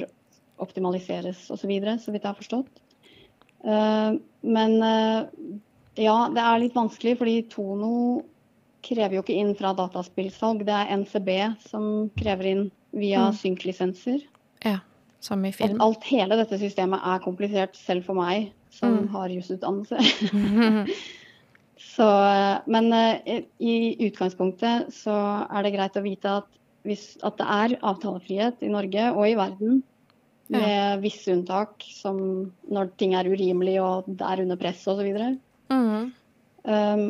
optimaliseres osv., så, videre, så vidt jeg har forstått. Men ja, det er litt vanskelig, fordi Tono krever jo ikke inn fra dataspillsalg. Det er NCB som krever inn via mm. synklisenser.
Ja, som i film.
At alt, hele dette systemet er komplisert, selv for meg som mm. har jusutdannelse. så, men i utgangspunktet så er det greit å vite at hvis, at det er avtalefrihet i Norge og i verden. Med visse unntak, som når ting er urimelig og det er under press osv. Mm. Um,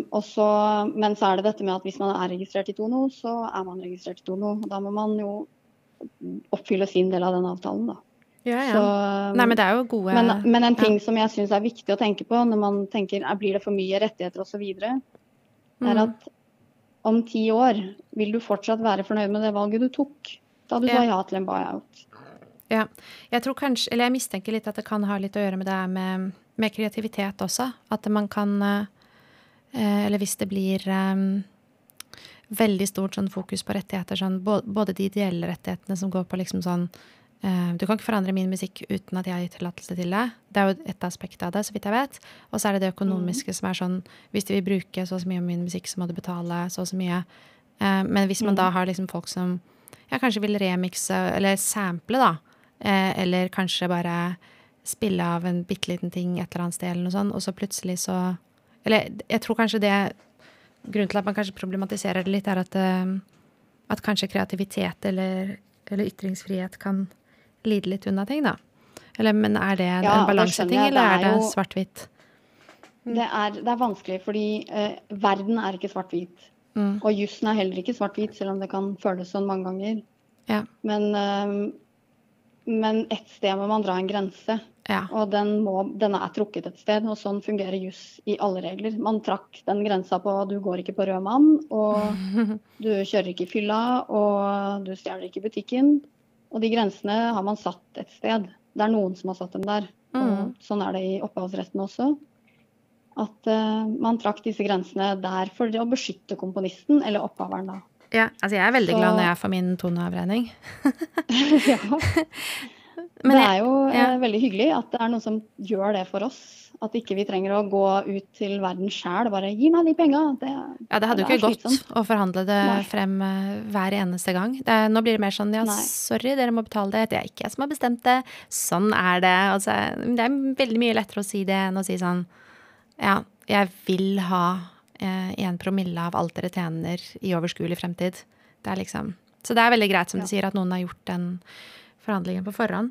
men så er det dette med at hvis man er registrert i Tono, så er man registrert i Tono. Da må man jo oppfylle sin del av den avtalen, da.
Ja, ja. Så, Nei, men det er jo gode
Men, men en ting ja. som jeg syns er viktig å tenke på når man tenker blir det for mye rettigheter osv., er mm. at om ti år, vil du fortsatt være fornøyd med det valget du tok da du sa ja til en buyout?
Ja. Jeg tror kanskje, eller jeg mistenker litt at det kan ha litt å gjøre med det med, med kreativitet også. At man kan eh, Eller hvis det blir um, veldig stort sånn fokus på rettigheter, sånn, både de ideelle rettighetene som går på liksom sånn Eh, du kan ikke forandre min musikk uten at jeg har gitt tillatelse til det. Det er jo et aspekt av det, så vidt jeg vet. Og så er det det økonomiske mm. som er sånn hvis du vil bruke så og så mye av min musikk, så må du betale så og så mye. Eh, men hvis man mm. da har liksom folk som ja, kanskje vil remikse eller sample, da, eh, eller kanskje bare spille av en bitte liten ting et eller annet sted, eller noe sånt, og så plutselig så Eller jeg tror kanskje det Grunnen til at man kanskje problematiserer det litt, er at, at kanskje kreativitet eller, eller ytringsfrihet kan lide litt unna ting, da? Eller, men er det ja, en balanseting, eller er det, det svart-hvitt?
Det, det, er vanskelig, fordi eh, verden er ikke svart-hvit. Mm. Og jussen er heller ikke svart-hvit, selv om det kan føles sånn mange ganger.
Ja.
Men, eh, men et sted må man dra en grense.
Ja.
Og den, må, den, er trukket et sted, og sånn fungerer juss i alle regler. Man trakk den grensa på du går ikke på rød mann, og du kjører ikke i fylla, og du stjeler ikke i butikken. Og de grensene har man satt et sted. Det er noen som har satt dem der. Mm. Og sånn er det i opphavsretten også. At uh, man trakk disse grensene der for å beskytte komponisten, eller opphaveren, da.
Ja, altså jeg er veldig Så... glad når jeg får min toneavregning. ja.
Men det er jo ja. Eh, veldig hyggelig at det er noen som gjør det for oss. At ikke vi trenger å gå ut til verden sjæl og bare 'gi meg de penga'. Det,
ja, det hadde jo ikke gått å forhandle det Nei. frem uh, hver eneste gang. Det, nå blir det mer sånn 'ja, Nei. sorry, dere må betale det'. Det er ikke jeg som har bestemt det. Sånn er det. Altså, det er veldig mye lettere å si det enn å si sånn 'ja, jeg vil ha én uh, promille av alt dere tjener i overskuelig fremtid'. Det er liksom Så det er veldig greit, som ja. du sier, at noen har gjort den forhandlingen på forhånd.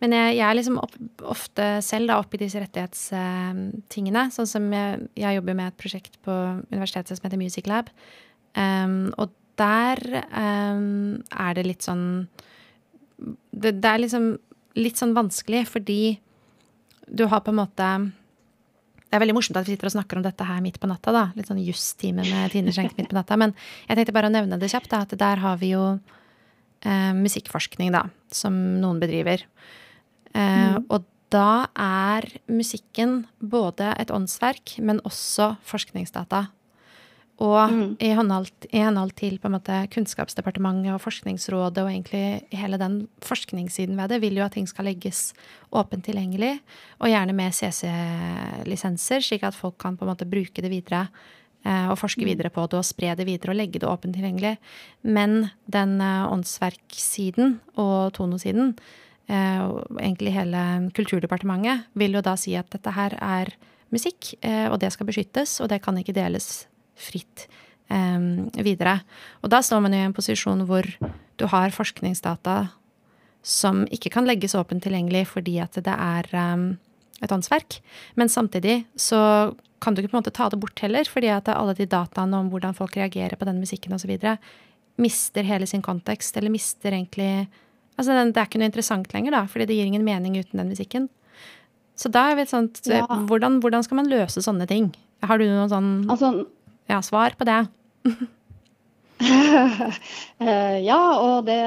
Men jeg, jeg er liksom opp, ofte selv da oppe i disse rettighetstingene. Uh, sånn som jeg, jeg, jobber med et prosjekt på universitetet som heter Music Lab. Um, og der um, er det litt sånn det, det, er liksom litt sånn vanskelig fordi du har på en måte det er veldig morsomt at vi sitter og snakker om dette her midt på natta. da, Litt sånn jusstime med Tine Schenk midt på natta. Men jeg tenkte bare å nevne det kjapt, da, at der har vi jo eh, musikkforskning, da, som noen bedriver. Eh, mm. Og da er musikken både et åndsverk, men også forskningsdata. Og mm. i, henhold, i, henhold, til måte Kunnskapsdepartementet og Forskningsrådet og egentlig hele den forskningssiden ved det, vil jo at ting skal legges åpent tilgjengelig, og gjerne med CC-lisenser, slik at folk kan på en måte bruke det videre Eh, og forske mm. videre på det og spre det videre og legge det åpent tilgjengelig. Men den eh, åndsverksiden og tonosiden, eh, og egentlig hele Kulturdepartementet, vil jo da si at dette her er musikk, og det skal beskyttes, og det kan ikke deles fritt videre. Og da står man i en posisjon hvor du har forskningsdata som ikke kan legges åpent tilgjengelig fordi at det er et åndsverk. Men samtidig så kan du ikke på en måte ta det bort heller, fordi at alle de dataene om hvordan folk reagerer på den musikken osv., mister hele sin kontekst, eller mister egentlig Altså, det er ikke noe interessant lenger, da, fordi det gir ingen mening uten den musikken. Så da er vi et sånt ja. hvordan, hvordan, skal man løse sånne ting? Har du noen sånn altså, ja, svar på det?
Eh, ja, og det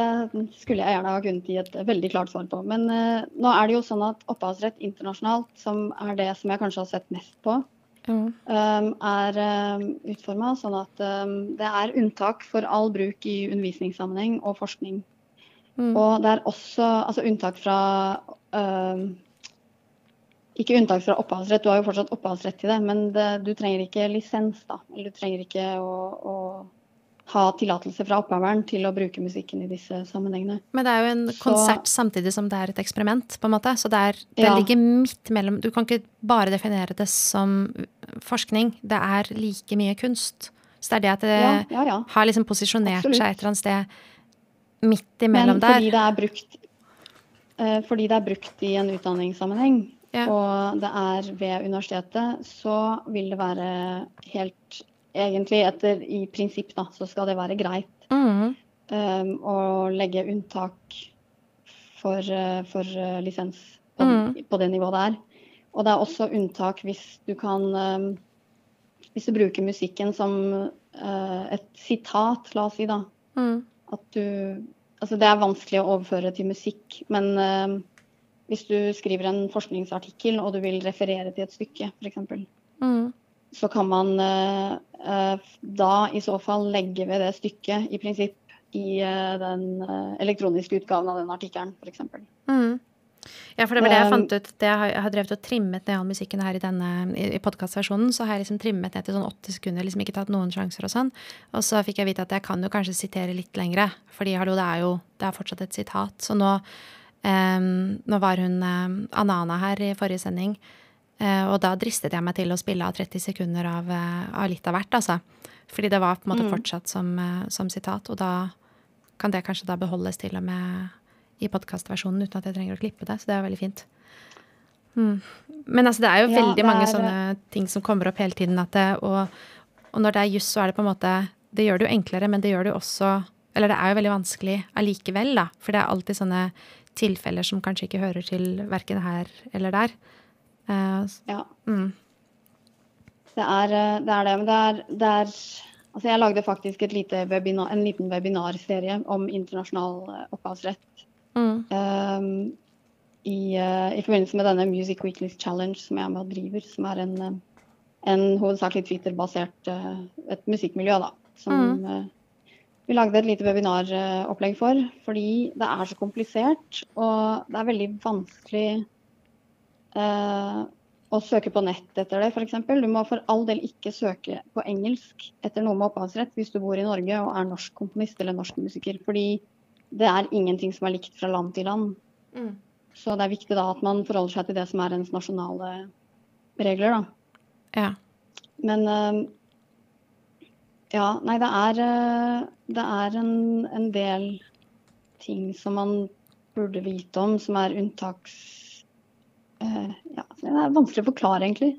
skulle jeg gjerne ha kunnet gi et veldig klart svar på. Men uh, nå er det jo sånn at opphavsrett internasjonalt, som er det som jeg kanskje har sett mest på, mm. um, er um, utforma sånn at um, det er unntak for all bruk i undervisningssammenheng og forskning. Mm. Og det er også altså unntak fra um, ikke unntak fra opphavsrett, du har jo fortsatt opphavsrett til det, men det, du trenger ikke lisens, da. Eller du trenger ikke å, å ha tillatelse fra opphaveren til å bruke musikken i disse sammenhengene.
Men det er jo en så, konsert samtidig som det er et eksperiment, på en måte. Så det, er, det ja. ligger midt mellom Du kan ikke bare definere det som forskning. Det er like mye kunst. Så det er det at det ja, ja, har liksom posisjonert Absolutt. seg et eller annet sted midt imellom
Men fordi der. Det er brukt, uh, fordi det er brukt i en utdanningssammenheng, og det er ved universitetet, så vil det være helt egentlig etter i prinsipp da, så skal det være greit mm. um, å legge unntak for, uh, for uh, lisens på, mm. på, det nivået der. Og det er også unntak hvis du kan um, Hvis du bruker musikken som uh, et sitat, la oss si, da. Mm. At du Altså det er vanskelig å overføre til musikk, men um, hvis du skriver en forskningsartikkel og du vil referere til et stykke, f.eks. Mm så kan man eh, eh, da i så fall legge ved det stykket i prinsipp i eh, den elektroniske utgaven av den artikkelen, f.eks. Mm.
Ja, for det var det jeg fant ut. Det jeg har drevet og trimmet ned all musikken her i denne i, i podkastversjonen, så har jeg liksom trimmet ned til sånn åtte sekunder, liksom ikke tatt noen sjanser og sånn. Og så fikk jeg vite at jeg kan jo kanskje sitere litt lengre, fordi hallo, det er jo det er fortsatt et sitat. Så nå, um, nå var hun um, Anana her i forrige sending. Eh, og da dristet jeg meg til å spille av 30 sekunder av, eh, av litt av hvert, altså. Fordi det var på en måte mm. fortsatt som, eh, som, sitat. Og da kan det kanskje da beholdes til og med i podkastversjonen uten at jeg trenger å klippe det. Så det er veldig fint. Mm. Men altså, det er jo ja, veldig mange er... sånne ting som kommer opp hele tiden. Det, og, og, når det er juss, så er det på en måte Det gjør det jo enklere, men det gjør det jo også Eller det er jo veldig vanskelig allikevel, da. For det er alltid sånne tilfeller som kanskje ikke hører til verken her eller der.
Uh, ja. Mm. Det, er, eh, det, er, det Men det er, det er Altså jeg lagde faktisk webinar, en liten webinarserie om internasjonal eh, opphavsrett mm. um, i, uh, i, forbindelse med denne Music Weeklies Challenge som jeg er med driver, som er en, en hovedsakelig Twitter-basert uh, et musikkmiljø, da. Som mm. Vi lagde et lite webinaropplegg for, fordi det er så komplisert. Og det er veldig vanskelig å søke på nett etter det, f.eks. Du må for all del ikke søke på engelsk etter noe med opphavsrett hvis du bor i Norge og er norsk komponist eller norsk musiker. Fordi det er ingenting som er likt fra land til land. Mm. Så det er viktig da at man forholder seg til det som er ens nasjonale regler, da.
Ja.
Men uh, ja, nei, det er, uh, det er en, en del ting som man burde vite om, som er unntaks uh, ja, Det er vanskelig å forklare, egentlig.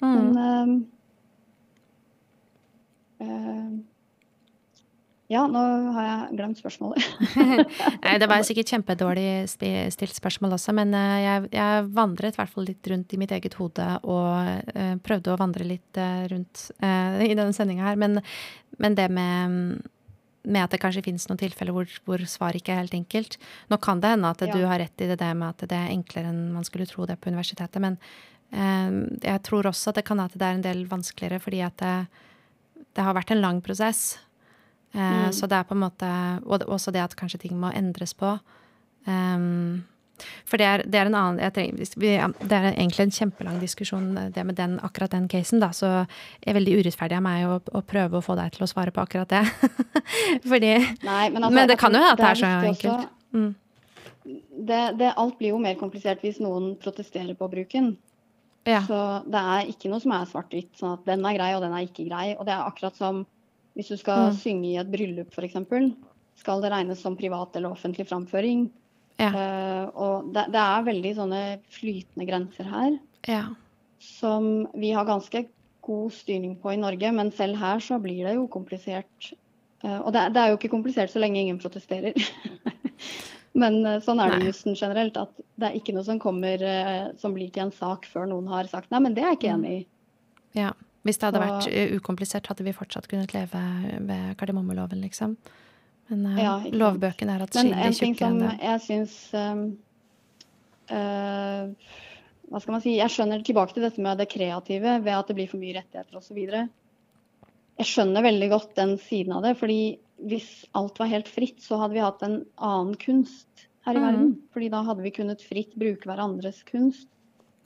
Mm. Men uh, ja, nå har jeg glemt spørsmålet.
Nei, det var sikkert kjempedårlig stilt spørsmål også, men jeg, jeg, vandret i hvert fall litt rundt i mitt eget hode og uh, prøvde å vandre litt uh, rundt uh, i denne sendinga her. Men, men, det med med at det kanskje finnes noen tilfeller hvor, hvor svaret ikke er helt enkelt. Nå kan det hende at ja. du har rett i det der med at det er enklere enn man skulle tro det på universitetet, men eh, jeg tror også at det kan at det er en del vanskeligere fordi at det, det har vært en lang prosess. Eh, mm. Så det er på en måte Og også det at kanskje ting må endres på. Um, for det er, det er, en annen trenger, Det er egentlig en kjempelang diskusjon, det med den, akkurat den casen, da. Så er veldig urettferdig av meg å, å, prøve å få deg til å svare på akkurat det. Fordi Nei, men, altså, men, det kan jo hende at det er så enkelt. Mm.
Det, det, alt blir jo mer komplisert hvis noen protesterer på bruken. Ja. Så det er ikke noe som er svart-hvitt. Sånn at den er grei, og den er ikke grei. Og det er akkurat som hvis du skal mm. synge i et bryllup, f.eks. Skal det regnes som privat eller offentlig framføring? Ja. Uh, og det, det, er veldig sånne flytende grenser her.
Ja.
Som vi har ganske god styring på i Norge, men selv her så blir det jo komplisert. Uh, og det, det, er jo ikke komplisert så lenge ingen protesterer. men uh, sånn er det i jussen generelt. At det er ikke noe som kommer som blir til en sak før noen har sagt nei, men det er jeg ikke mm. enig i.
Ja. Hvis det hadde vært ukomplisert, hadde vi fortsatt kunnet leve ved kardemommeloven, liksom. Men uh, ja, lovbøkene er atskillig tjukkere enn det.
Men en ting som jeg syns um, uh, Hva skal man si Jeg skjønner tilbake til dette med det kreative ved at det blir for mye rettigheter osv. Jeg skjønner veldig godt den siden av det. fordi hvis alt var helt fritt, så hadde vi hatt en annen kunst her i mm. verden. Fordi da hadde vi kunnet fritt bruke hverandres kunst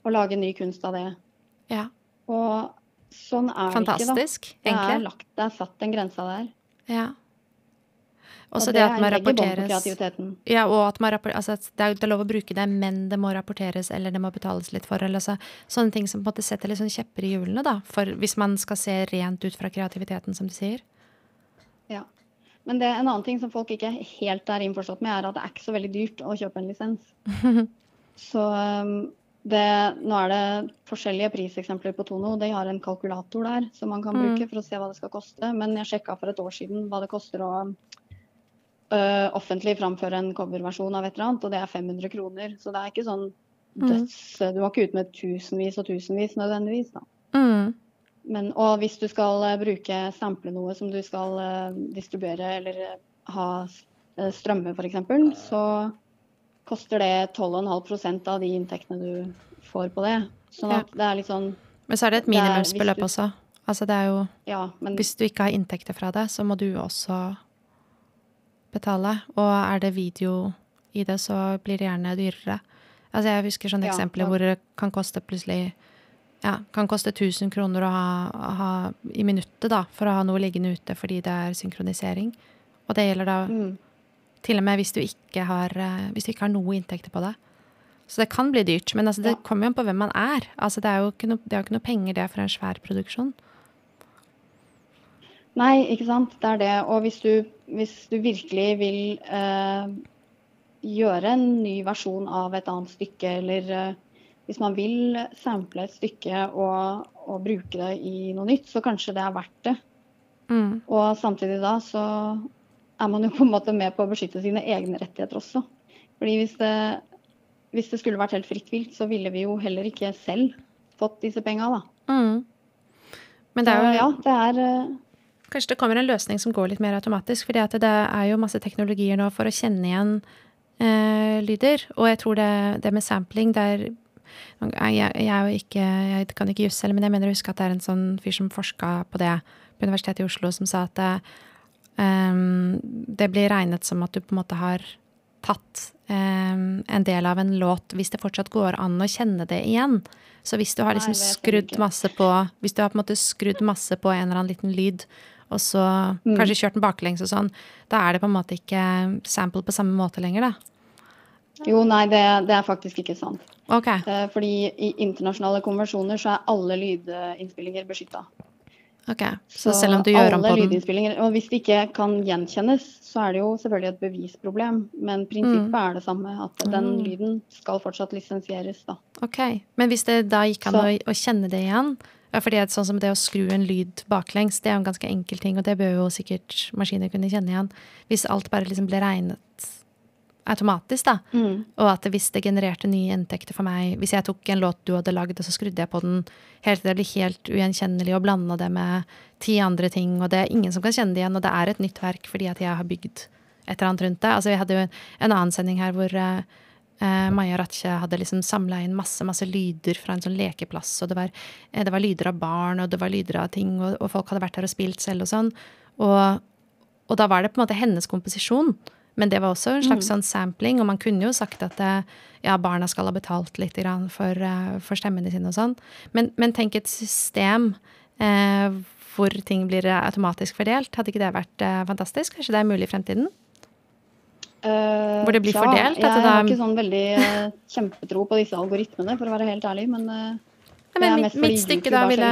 og lage ny kunst av det.
Ja.
Og sånn er
Fantastisk,
det ikke, da. Det er, lagt, det er satt en grense der.
Ja. Også det, det at man rapporteres Ja, og at man rapporter, altså det, det, er, lov å bruke det, men det må rapporteres, eller det må betales litt for. Eller altså, sånne ting som på en måte setter litt sånn kjepper i hjulene, da. For hvis man skal se rent ut fra kreativiteten, som du sier.
Ja. Men det, en annen ting som folk ikke helt er innforstått med, er at det er ikke så veldig dyrt å kjøpe en lisens. så um, det, nå er det forskjellige priseksempler på Tono. De har en kalkulator der som man kan mm. bruke for å se hva det skal koste. Men jeg sjekka for et år siden hva det koster å uh, offentlig framføre en coverversjon av et eller annet, og det er 500 kroner. Så det er ikke sånn mm. døds... Mm. Du må ikke ut med tusenvis og tusenvis nødvendigvis, da.
Mm.
Men, og hvis du skal uh, bruke sample noe som du skal uh, distribuere eller ha strømme f.eks., så koster det 12,5% av de inntektene du får på det. Sånn at ja. det er litt sånn
Men så er det et minimumsbeløp også. Altså det er jo ja, men, Hvis du ikke har inntekter fra det, så må du også betale. Og er det video i det, så blir det gjerne dyrere. Altså jeg husker sånne ja, eksempler hvor det kan koste plutselig ja, kan koste 1000 kroner å ha, ha, i minuttet da, for å ha noe liggende ute fordi det er synkronisering. Og det gjelder da mm. Til og med hvis du, ikke har, eh, hvis du ikke har noe inntekter på det. Så det kan bli dyrt. Men altså, det ja. kommer jo an på hvem man er. Altså, det, er jo ikke noe, det er jo ikke noe penger det for en svær produksjon.
Nei, ikke sant. Det er det. Og hvis du, hvis du virkelig vil eh, gjøre en ny versjon av et annet stykke, eller eh, hvis man vil sample et stykke og, og, bruke det i noe nytt, så kanskje det er verdt det. Mm. Og samtidig da så er man jo på en måte med på å beskytte sine egne rettigheter også. Fordi hvis det, hvis det skulle vært helt fritt vilt, så ville vi jo heller ikke selv fått disse penga, da.
Mm. Men det er jo
ja, det er eh,
Kanskje det kommer en løsning som går litt mer automatisk. fordi det er jo masse teknologier nå for å kjenne igjen eh, lyder. Og jeg tror det, det med sampling, der er jeg, jeg, ikke, jeg, kan ikke juss selv, men jeg mener å huske at det er en sånn fyr som forska på det på Universitetet i Oslo, som sa at det, um, det blir regnet som at du på en måte har tatt um, en del av en låt hvis det fortsatt går an å kjenne det igjen. Så hvis du har liksom skrudd masse på Hvis du har på en måte skrudd masse på en eller annen liten lyd, og så mm. kanskje kjørt den baklengs og sånn, da er det på en måte ikke sample på samme måte lenger, da.
Jo, nei, det, det er faktisk ikke sant.
Okay.
Eh, fordi i internasjonale konvensjoner så er alle lydinnspillinger beskytta.
Okay. Så, så, selv om du gjør om på den Alle lydinnspillinger,
Og hvis det ikke kan gjenkjennes, så er det jo selvfølgelig et bevisproblem. Men prinsippet mm. er det samme. At den mm. lyden skal fortsatt lisensieres, da.
Ok. Men hvis det da gikk an å, å, kjenne det igjen ja, fordi sånn som det å skru en lyd baklengs, det er jo en ganske enkel ting, og det bør jo sikkert maskiner kunne kjenne igjen. Hvis alt bare liksom ble regnet automatisk, da. Mm. Og at hvis det genererte nye inntekter for meg Hvis jeg tok en låt du hadde lagd, og så skrudde jeg på den helt til det ble helt ugjenkjennelig, og blanda det med ti andre ting, og det er ingen som kan kjenne det igjen, og det er et nytt verk fordi at jeg har bygd et eller annet rundt det. Altså, vi hadde jo en annen sending her hvor uh, Maja Ratche hadde liksom samla inn masse masse lyder fra en sånn lekeplass. og det var, det var, lyder av barn, og det var lyder av ting, og, og folk hadde vært der og spilt selv og sånn. Og, og, da var det på en måte hennes komposisjon. Men det var også en slags mm. sånn sampling, og man kunne jo sagt at eh, ja, barna skal ha betalt litt for, eh, for stemmene sine og sånn. Men, men, tenk et system eh, hvor ting blir automatisk fordelt. Hadde ikke det vært eh, fantastisk? Kanskje det er mulig i fremtiden? Uh, hvor det blir ja, fordelt?
Jeg har ikke sånn veldig kjempetro på disse algoritmene, for å være helt ærlig. Men, uh,
ja, men mitt, mitt stykke da ville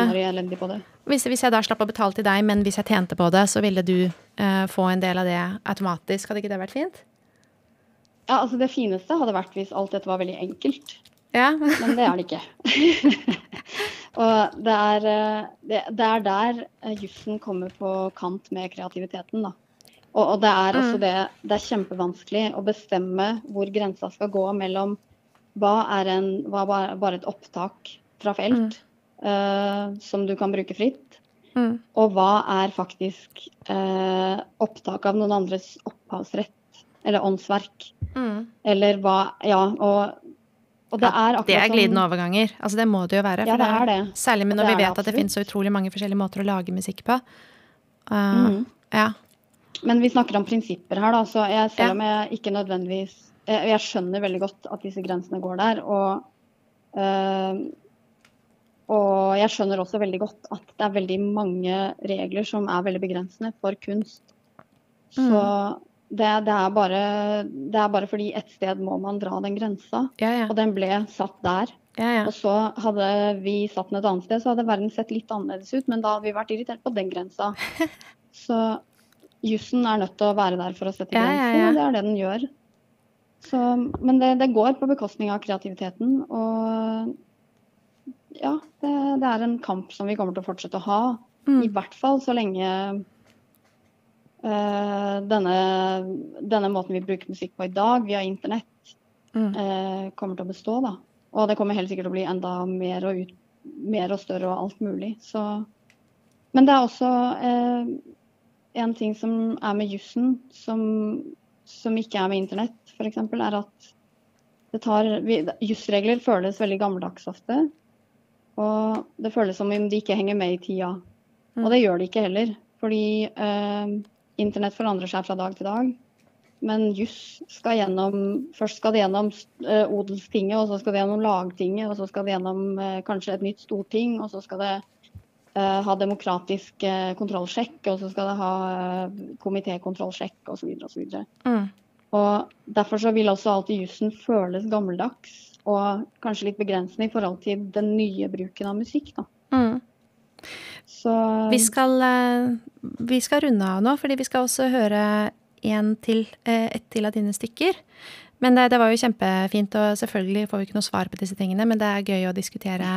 hvis, hvis, jeg da slapp å betale til deg, men hvis jeg tjente på det, så ville du uh, få en del av det automatisk. Hadde ikke det vært fint?
Ja, altså det fineste hadde vært hvis alt dette var veldig enkelt.
Ja.
men det er det ikke. og det er, eh, det, det er der eh, jussen kommer på kant med kreativiteten, da. Og, og det er også mm. det Det er kjempevanskelig å bestemme hvor grensa skal gå mellom hva er en, hva bare, bare et opptak fra felt, mm uh, som du kan bruke fritt. Mm. Og hva er faktisk uh, opptak av noen andres opphavsrett eller åndsverk? Mm. Eller hva Ja, og, og det er akkurat
Det er glidende overganger. Altså det må det jo være.
Ja, det er det.
Særlig når vi vet at det finnes så utrolig mange forskjellige måter å lage musikk på. Uh, mm. Ja.
Men vi snakker om prinsipper her, da. Så jeg, selv om jeg ikke nødvendigvis jeg, jeg skjønner veldig godt at disse grensene går der. Og uh, og jeg skjønner også veldig godt at det er veldig mange regler som er veldig begrensende for kunst. Så mm. det, det, er bare, det, er bare, fordi et sted må man dra den grensa.
Ja, ja.
Og den ble satt der.
Ja,
og så hadde vi satt den et annet sted, så hadde verden sett litt annerledes ut. Men da hadde vi vært irritert på den grensa. så jussen er nødt til å være der for å sette grenser, og det er det den gjør. Så, men det, det går på bekostning av kreativiteten. Og ja, det, det, er en kamp som vi kommer til å fortsette å ha. Mm. I hvert fall så lenge uh, denne, denne, måten vi bruker musikk på i dag, via internett, mm. uh, kommer til å bestå. da. Og det kommer helt sikkert til å bli enda mer og, ut, mer og større og alt mulig. Så. Men det er også uh, en ting som er med jussen, som, som ikke er med internett, f.eks., er at det tar Jussregler føles veldig gammeldags ofte. Og det føles som om de ikke henger med i tida. Og det gjør de ikke heller. Fordi eh, internett forandrer seg fra dag til dag. Men juss skal gjennom Først skal det gjennom eh, odelstinget, og så skal det gjennom lagtinget, og så skal det gjennom eh, kanskje et nytt storting, og så skal det eh, ha demokratisk eh, kontrollsjekk, og så skal det ha eh, komitékontrollsjekk osv. osv. Mm. Og derfor så vil også alltid jussen føles gammeldags og kanskje litt begrensende i forhold til den nye bruken av musikk. Da. Mm.
Så vi skal, eh, vi skal, runde av nå, fordi vi skal også høre en til, eh, et til av dine stykker. Men det, det, var jo kjempefint, og selvfølgelig får vi ikke noe svar på disse tingene, men det er gøy å diskutere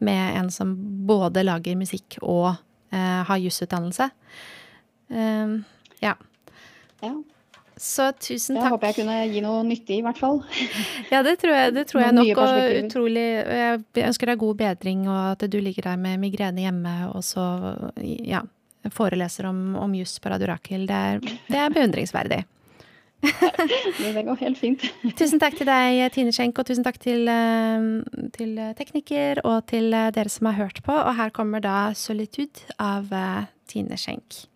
med en som både lager musikk og uh, har jusutdannelse. Uh, ja.
ja.
Så tusen takk.
Jeg håper jeg kunne gi noe nyttig, i hvert fall.
Ja, det tror jeg, det tror jeg nok. Og utrolig Jeg ønsker deg god bedring, og at du ligger der med migrene hjemme, og så ja, foreleser om, om juss på Radio Rakel. Det er, det er beundringsverdig.
det går helt fint.
tusen takk til deg, Tine Schenk, og tusen takk til, til, tekniker og til dere som har hørt på. Og her kommer da 'Solitude' av Tine Schenk.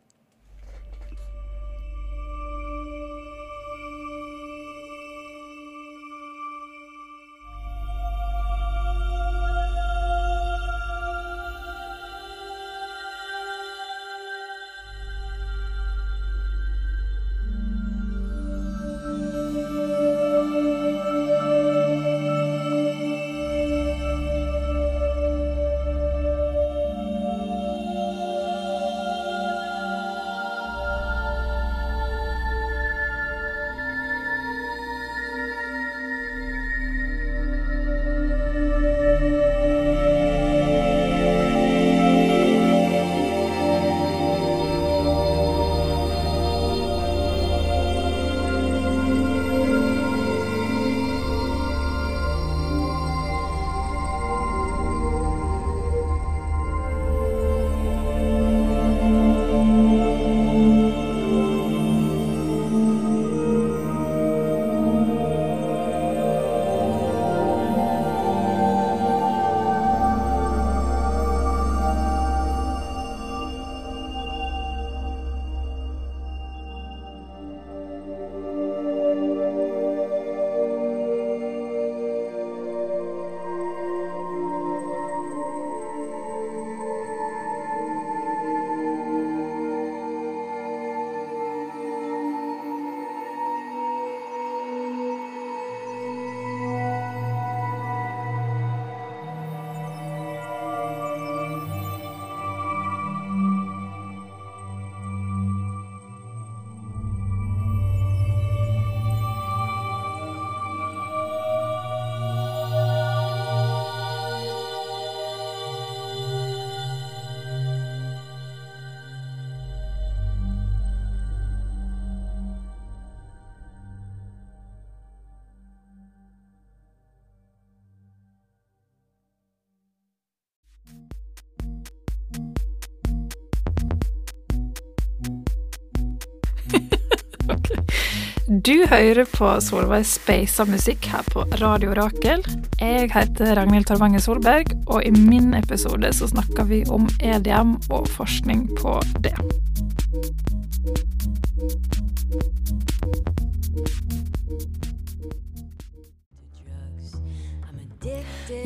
Du hører på Solveig Speisa musikk her på Radio Rakel. Jeg heter Ragnhild Torvanger Solberg, og i min episode så snakker vi om EDM og forskning på det.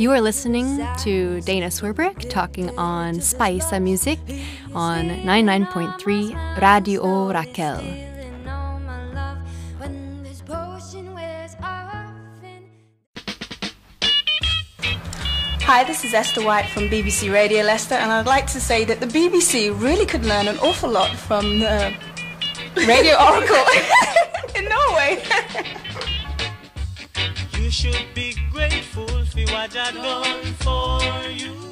You are listening to Dana Swerbrick talking on Spice Music on 99.3 Radio Raquel.
Hi, this is Esther White from BBC Radio Leicester, and I'd like to say that the BBC really could learn an awful lot from the Radio Oracle in Norway. you should be grateful for what I've done for you.